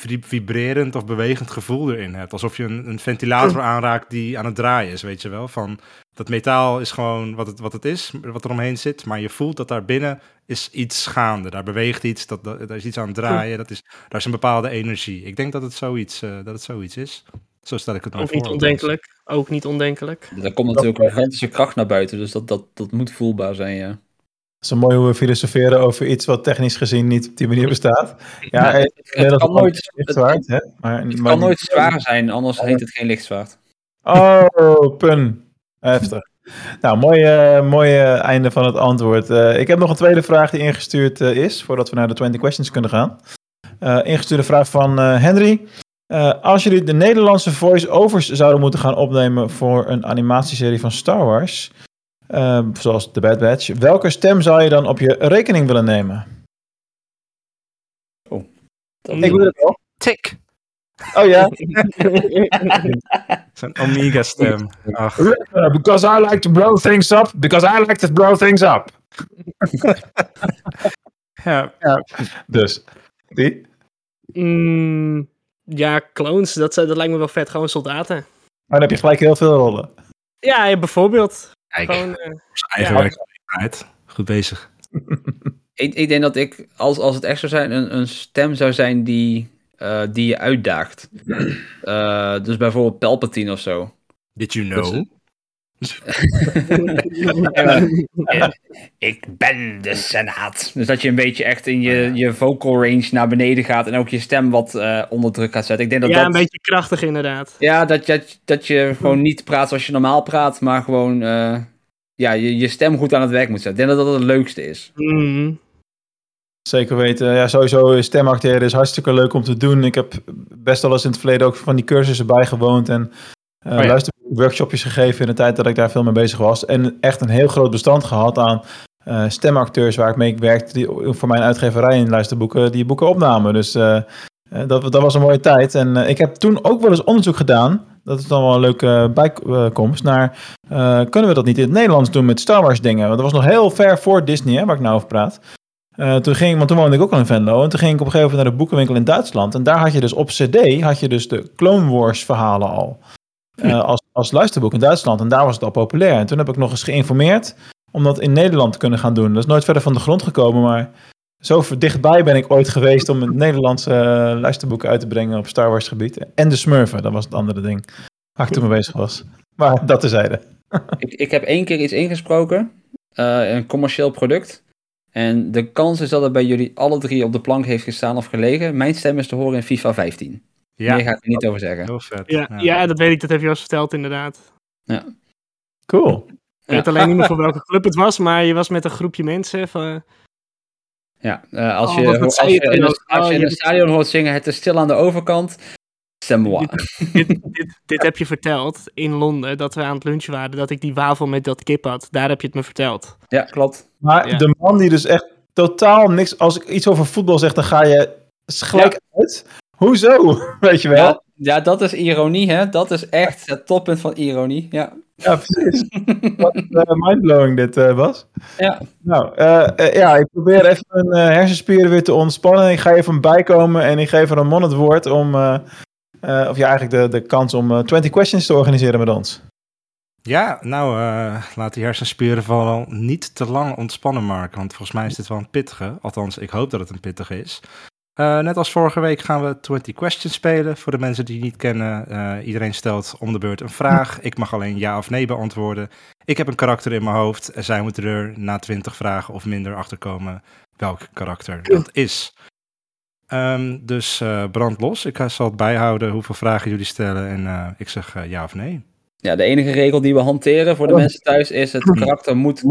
vib- vibrerend of bewegend gevoel erin hebt. Alsof je een, een ventilator aanraakt die aan het draaien is, weet je wel. Van, dat metaal is gewoon wat het, wat het is, wat er omheen zit. Maar je voelt dat daar binnen is iets gaande. Daar beweegt iets, dat, dat, daar is iets aan het draaien. Dat is, daar is een bepaalde energie. Ik denk dat het zoiets, eh, dat het zoiets is. Zo stel ik het Ook voor. niet ondenkelijk. Ook niet ondenkelijk. Er komt natuurlijk een gigantische kracht naar buiten, dus dat, dat, dat moet voelbaar zijn, ja. Het is zo mooi hoe we filosoferen over iets wat technisch gezien niet op die manier bestaat. Ja, het, kan nooit, lichtzwaard, hè? Maar, het maar kan nooit zwaar zijn, anders heet het geen lichtzwaard. Oh, pun. Heftig. Nou, mooi, uh, mooi uh, einde van het antwoord. Uh, ik heb nog een tweede vraag die ingestuurd is, voordat we naar de 20 questions kunnen gaan. ingestuurde vraag van Henry. Uh, als jullie de Nederlandse voice-overs zouden moeten gaan opnemen voor een animatieserie van Star Wars, uh, zoals The Bad Batch, welke stem zou je dan op je rekening willen nemen? Oh, ik wil het wel. Tik. Oh ja. Zijn Omega-stem. Uh, because I like to blow things up. Because I like to blow things up. ja. ja. Dus, die? Mm. Ja, clones, dat, dat lijkt me wel vet. Gewoon soldaten. Maar dan heb je gelijk heel veel rollen. Ja, bijvoorbeeld. Kijk, Gewoon, uh, eigen ja. werkzaamheid. Goed bezig. ik, ik denk dat ik, als, als het echt zou zijn, een, een stem zou zijn die, uh, die je uitdaagt. Uh, dus bijvoorbeeld Palpatine of zo. Did you know? Dus, ik ben de Senaat. Dus dat je een beetje echt in je, je vocal range naar beneden gaat en ook je stem wat uh, onder druk gaat zetten. Ik denk dat ja, dat, een beetje krachtig inderdaad. Ja, dat, dat, dat je gewoon niet praat zoals je normaal praat, maar gewoon uh, ja, je, je stem goed aan het werk moet zetten. Ik denk dat dat het leukste is. Mm. Zeker weten. Ja, sowieso stemacteren is hartstikke leuk om te doen. Ik heb best wel eens in het verleden ook van die cursussen bijgewoond en uh, oh ja. luisterworkshopjes gegeven in de tijd dat ik daar veel mee bezig was. En echt een heel groot bestand gehad aan uh, stemacteurs waar ik mee werkte, die voor mijn uitgeverij in luisterboeken die boeken opnamen. Dus uh, dat, dat was een mooie tijd. En ik heb toen ook wel eens onderzoek gedaan. Dat is dan wel een leuke bijkomst. Naar kunnen we dat niet in het Nederlands doen met Star Wars dingen? Want dat was nog heel ver voor Disney, hè, waar ik nou over praat. Uh, toen ging, want toen woonde ik ook al in Venlo. En toen ging ik op een gegeven moment naar de boekenwinkel in Duitsland. En daar had je dus op CD had je dus de Clone Wars verhalen al. Uh, als, als luisterboek in Duitsland. En daar was het al populair. En toen heb ik nog eens geïnformeerd om dat in Nederland te kunnen gaan doen. Dat is nooit verder van de grond gekomen, maar zo dichtbij ben ik ooit geweest om het Nederlandse uh, luisterboeken uit te brengen op Star Wars gebied. En de Smurfen, dat was het andere ding waar ik toen mee bezig was. Maar dat tezijde. ik, ik heb één keer iets ingesproken, uh, een commercieel product. En de kans is dat het bij jullie alle drie op de plank heeft gestaan of gelegen. Mijn stem is te horen in FIFA 15. Ja, Meer ga ik er niet over zeggen. Heel vet. Ja, ja. ja, dat weet ik, dat heb je al eens verteld inderdaad. Ja. Cool. Ik weet alleen niet meer voor welke club het was, maar je was met een groepje mensen van... Ja, eh, als Oh, je, als je in, als Oh, je in je- een stadion hoort zingen, het is stil aan de overkant, c'est moi. dit, dit, dit heb je verteld in Londen, dat we aan het lunchen waren, dat ik die wafel met dat kip had. Daar heb je het me verteld. Ja, klopt. Maar Ja. de man die dus echt totaal niks... Als ik iets over voetbal zeg, dan ga je gelijk uit. Hoezo? Weet je wel? Ja, ja, dat is ironie, hè? Dat is echt het toppunt van ironie. Ja, Ja, precies. Wat eh, mindblowing dit eh, was. ja. Nou, eh, eh, ja, ik probeer even mijn eh, hersenspieren weer te ontspannen. Ik ga even bijkomen en ik geef Ramon het woord om... eh, eh, of ja, eigenlijk de, de kans om eh 20 questions te organiseren met ons. Ja, nou, eh, laat die hersenspieren vooral niet te lang ontspannen, Mark. Want volgens mij is dit wel een pittige. Althans, ik hoop dat het een pittige is. Eh, net als vorige week gaan we 20 questions spelen. Voor de mensen die het niet kennen, eh, iedereen stelt om de beurt een vraag. Ik mag alleen ja of nee beantwoorden. Ik heb een karakter in mijn hoofd en zij moeten er na 20 vragen of minder achterkomen welk karakter dat is. Ehm, dus eh, brand los. Ik zal het bijhouden hoeveel vragen jullie stellen en eh, ik zeg ja of nee. Ja, de enige regel die we hanteren voor de Oh. mensen thuis is het karakter moet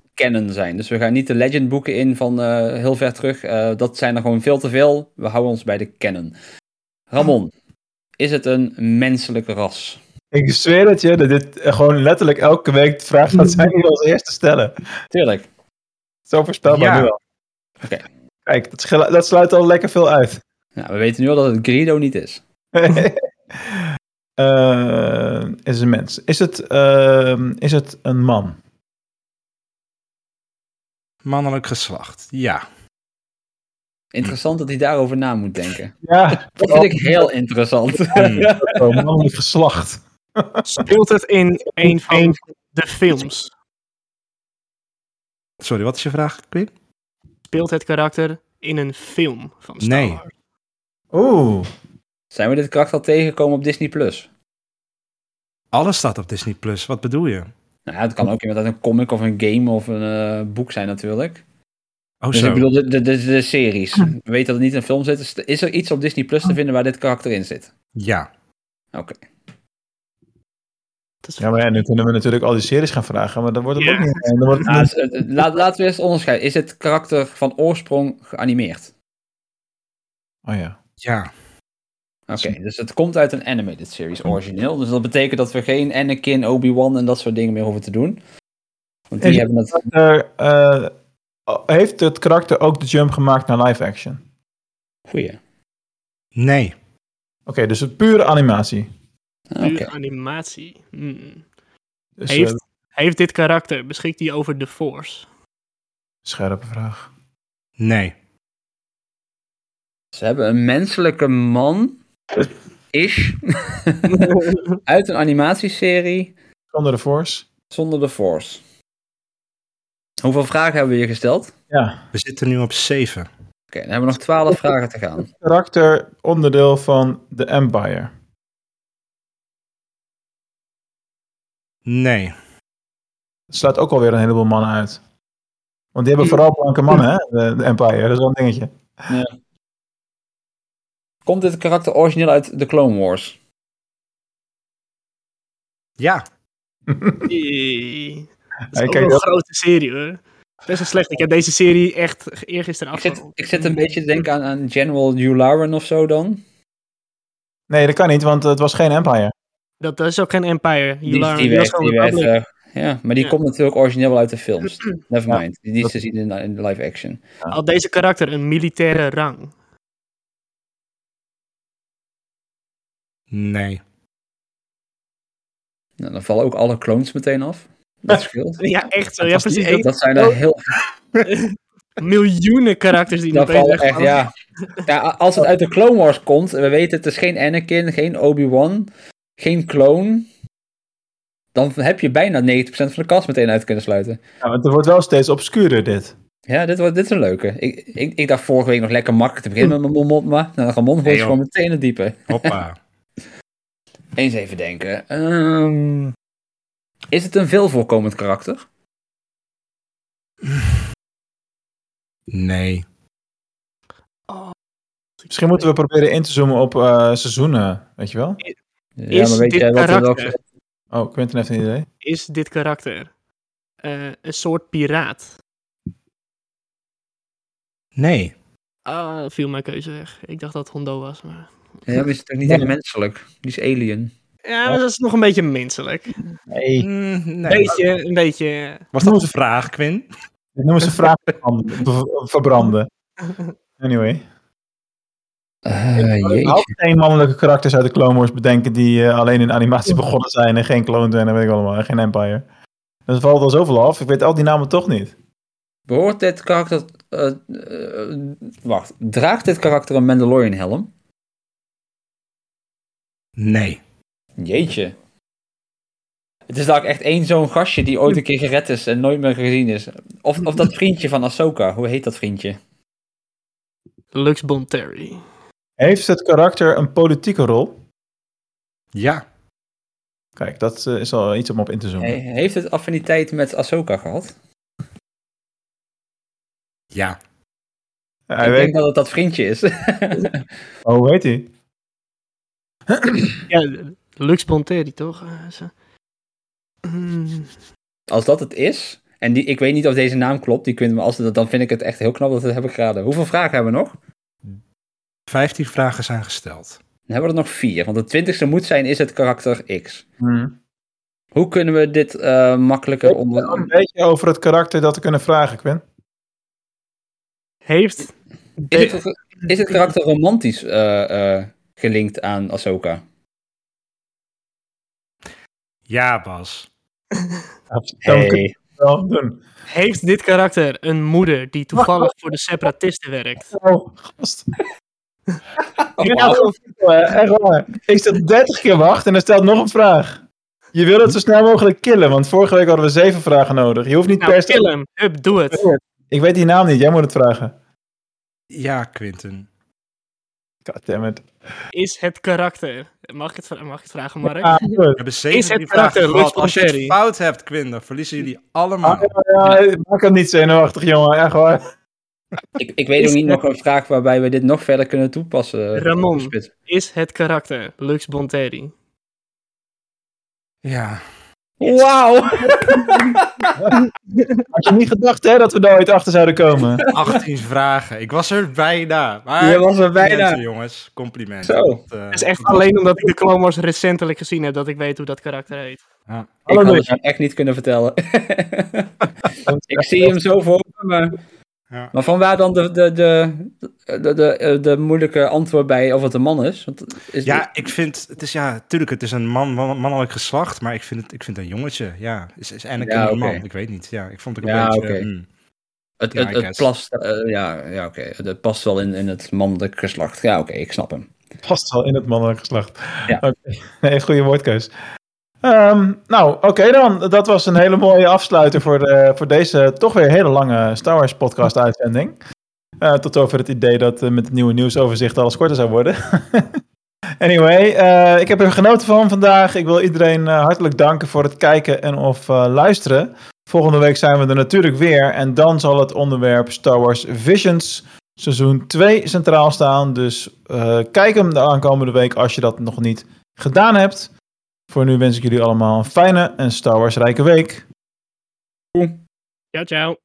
zijn. Dus we gaan niet de legend boeken in van eh, heel ver terug. Eh, dat zijn er gewoon veel te veel. We houden ons bij de kennen. Ramon, is het een menselijke ras? Ik zweer het je, dat dit gewoon letterlijk elke week de vraag gaat zijn die we als eerste stellen. Tuurlijk. Zo voorspelbaar Ja. nu al. Oké. Kijk, dat, dat sluit al lekker veel uit. Nou, we weten nu al dat het Grido niet is. Eh, is het een mens? Is het, eh, is het een man? Mannelijk geslacht, ja. Interessant dat hij daarover na moet denken. Ja, Dat vind ik heel interessant. mannelijk geslacht. Speelt het in een van de films? Sorry, wat is je vraag, Quinn? Speelt het karakter in een film van Star Nee. Wars? Oeh. Zijn we dit karakter al tegengekomen op Disney+. Plus? Alles staat op Disney Plus. Wat bedoel je? Nou, ja, het kan ook uit een comic of een game of een eh, boek zijn natuurlijk. Oh, dus zo. ik bedoel de, de, de, de series. We weten dat het niet in een film zit. Dus is er iets op Disney Plus te vinden waar dit karakter in zit? Ja. Oké. Ja, maar ja, nu kunnen we natuurlijk al die series gaan vragen, maar dan wordt het Ja. ook niet. Dan wordt het Nou, niet- laat, laten we eerst onderscheiden. Is het karakter van oorsprong geanimeerd? Oh ja. Ja. Oké, dus het komt uit een animated series origineel. Dus dat betekent dat we geen Anakin, Obi-Wan en dat soort dingen meer hoeven te doen. Want die Is hebben het... karakter, eh, heeft het karakter ook de jump gemaakt naar live action? Goeie. Nee. Oké, dus het pure animatie. Oké. Puur animatie. Hmm. Dus, heeft, eh, heeft dit karakter, beschikt hij over de Force? scherpe vraag. Nee. Ze hebben een menselijke man, ish, uit een animatieserie Zonder de Force? zonder de Force. Hoeveel vragen hebben we hier gesteld? Oké, Ja. We zitten nu op 7. dan hebben we nog twaalf vragen te gaan. Karakter onderdeel van de Empire. Nee. Dat sluit ook alweer een heleboel mannen uit. Want die hebben vooral blanke mannen, hè? De, de Empire. Dat is wel een dingetje. Ja. Komt dit karakter origineel uit de Clone Wars? Ja. Dat is ook een grote serie hoor. Best wel slecht. Ik heb deze serie echt eergisteren Ik zit, afgerond. ik zit een beetje te denken aan, aan General Yularen of zo dan. Nee, dat kan niet, want het was geen Empire. Dat, dat is ook geen Empire. Die, Yularen- die die werd, die werd, eh, ja, maar die Ja. komt natuurlijk origineel wel uit de films. Ja, Nevermind. Die is te zien in, in de live action. Had deze karakter een militaire rang? Nee. Nou, dan vallen ook alle clones meteen af. Dat scheelt. Ja, echt zo. Dat Ja, die precies. dat zijn er heel Miljoenen karakters die Dat vallen echt, ja. ja. Als het uit de Clone Wars komt, we weten het is geen Anakin, geen Obi-Wan, geen clone. Dan heb je bijna 90% van de kast meteen uit kunnen sluiten. Ja, want het wordt wel steeds obscuurder, dit. Ja, dit, wordt, dit is een leuke. Ik, ik, ik dacht vorige week nog lekker makkelijk te beginnen met mijn mond, maar Ramon gooit Nee, je gewoon meteen het diepe. Hoppa. Eens even denken. Ehm, is het een veel voorkomend karakter? Nee. Misschien moeten we proberen in te zoomen op eh, seizoenen, weet je wel? Ja, maar weet dit jij wat er karakter- ook... Oh, Quentin heeft een idee. Is dit karakter eh, een soort piraat? Nee. Ah, viel mijn keuze weg. Ik dacht dat het Hondo was, maar... Ja, maar is het ook niet echt menselijk? Die is alien. Ja, maar dat is nog een beetje menselijk. Nee. Een beetje, een beetje... Was dat een vraag, Quinn? Dit noemen ze vraag verbranden-. Anyway. Uh, Ik had geen mannelijke karakters uit de Clone Wars bedenken die eh, alleen in animatie begonnen zijn en geen clone zijn en weet ik allemaal, en geen Empire. Dus valt al zoveel af. Ik weet al die namen toch niet. Behoort dit karakter... eh, eh, wacht, draagt dit karakter een Mandalorian helm? Nee. Jeetje. Het is daar echt één zo'n gastje die ooit een keer gered is en nooit meer gezien is. Of, of dat vriendje van Ahsoka, hoe heet dat vriendje? Lux Bonteri. Heeft het karakter een politieke rol? Ja. Kijk, dat eh, is al iets om op in te zoomen. Heeft het affiniteit met Ahsoka gehad? Ja. Hij ik weet- denk dat het dat vriendje is. Oh, hoe heet hij? Ja, Lux Bonteri, toch? Eh, zo. Hmm. Als dat het is, en die, ik weet niet of deze naam klopt, die kunt, maar als dat, dan vind ik het echt heel knap dat we het hebben geraden. Hoeveel vragen hebben we nog? 15 vragen zijn gesteld. Dan hebben we er nog vier, want de twintigste moet zijn, is het karakter X. Hmm. Hoe kunnen we dit eh, makkelijker onder... Een beetje over het karakter dat we kunnen vragen, Quinn. Heeft... Is het, is het karakter romantisch eh, eh, gelinkt aan Ahsoka? Ja, Bas. Hey. Heeft dit karakter een moeder die toevallig voor de separatisten werkt? Oh, gast. Oh, Ja, echt waar. Ik zit 30 keer wacht en er stelt nog een vraag. Je wil het zo snel mogelijk killen, want vorige week hadden we zeven vragen nodig. Je hoeft niet Nou, per se... kill hem. Hup, doe het. Ik weet die naam niet, jij moet het vragen. Ja, Quinten. Goddammit. Is het karakter... Mag ik het, mag ik het vragen, Mark? Ja. We hebben zeven Is het karakter Als je het fout hebt, Quinn, dan verliezen jullie allemaal. Ah, ja, ja, maak het niet zenuwachtig, jongen. Echt waar. Ik, ik weet Is ook niet het- nog een vraag waarbij we dit nog verder kunnen toepassen. Ramon, Spit. is het karakter Lux Bonteri? Ja. Wauw! Had je niet gedacht hè, dat we daar ooit achter zouden komen? 18 vragen. Ik was er bijna. Maar Je was er bijna. complimenten, jongens. Complimenten. Zo. Dat, eh, Het is echt alleen omdat ik de Clone Wars recentelijk gezien heb dat ik weet hoe dat karakter heet. ja. Ik had het nou echt niet kunnen vertellen. ik zie hem zo voor me, maar... Ja. Maar vanwaar dan de, de, de, de, de, de moeilijke antwoord bij of het een man is? Want is Ja, ik vind, het is ja, tuurlijk, het is een man, man- mannelijk geslacht, maar ik vind het, ik vind het een jongetje. Ja, is, is Ja, een man? Ik weet niet. Ja, ik vond het Ja, een beetje. oké. hmm. het, ja, het, plast, eh, ja, ja oké. Het, het past wel in, in het mannelijk geslacht. Ja, oké, ik snap hem. Past wel in het mannelijk geslacht. Ja. Oké. Nee, goede woordkeus. Ehm, nou, oké dan. Dat was een hele mooie afsluiter voor, voor deze toch weer hele lange Star Wars podcast uitzending. Eh, tot over het idee dat eh, met het nieuwe nieuwsoverzicht alles korter zou worden. anyway, eh, ik heb er genoten van vandaag. Ik wil iedereen hartelijk danken voor het kijken en of luisteren. Volgende week zijn we er natuurlijk weer. En dan zal het onderwerp Star Wars Visions seizoen 2 centraal staan. Dus kijk hem de aankomende week als je dat nog niet gedaan hebt. Voor nu wens ik jullie allemaal een fijne en Star Wars rijke week. Ciao, ciao.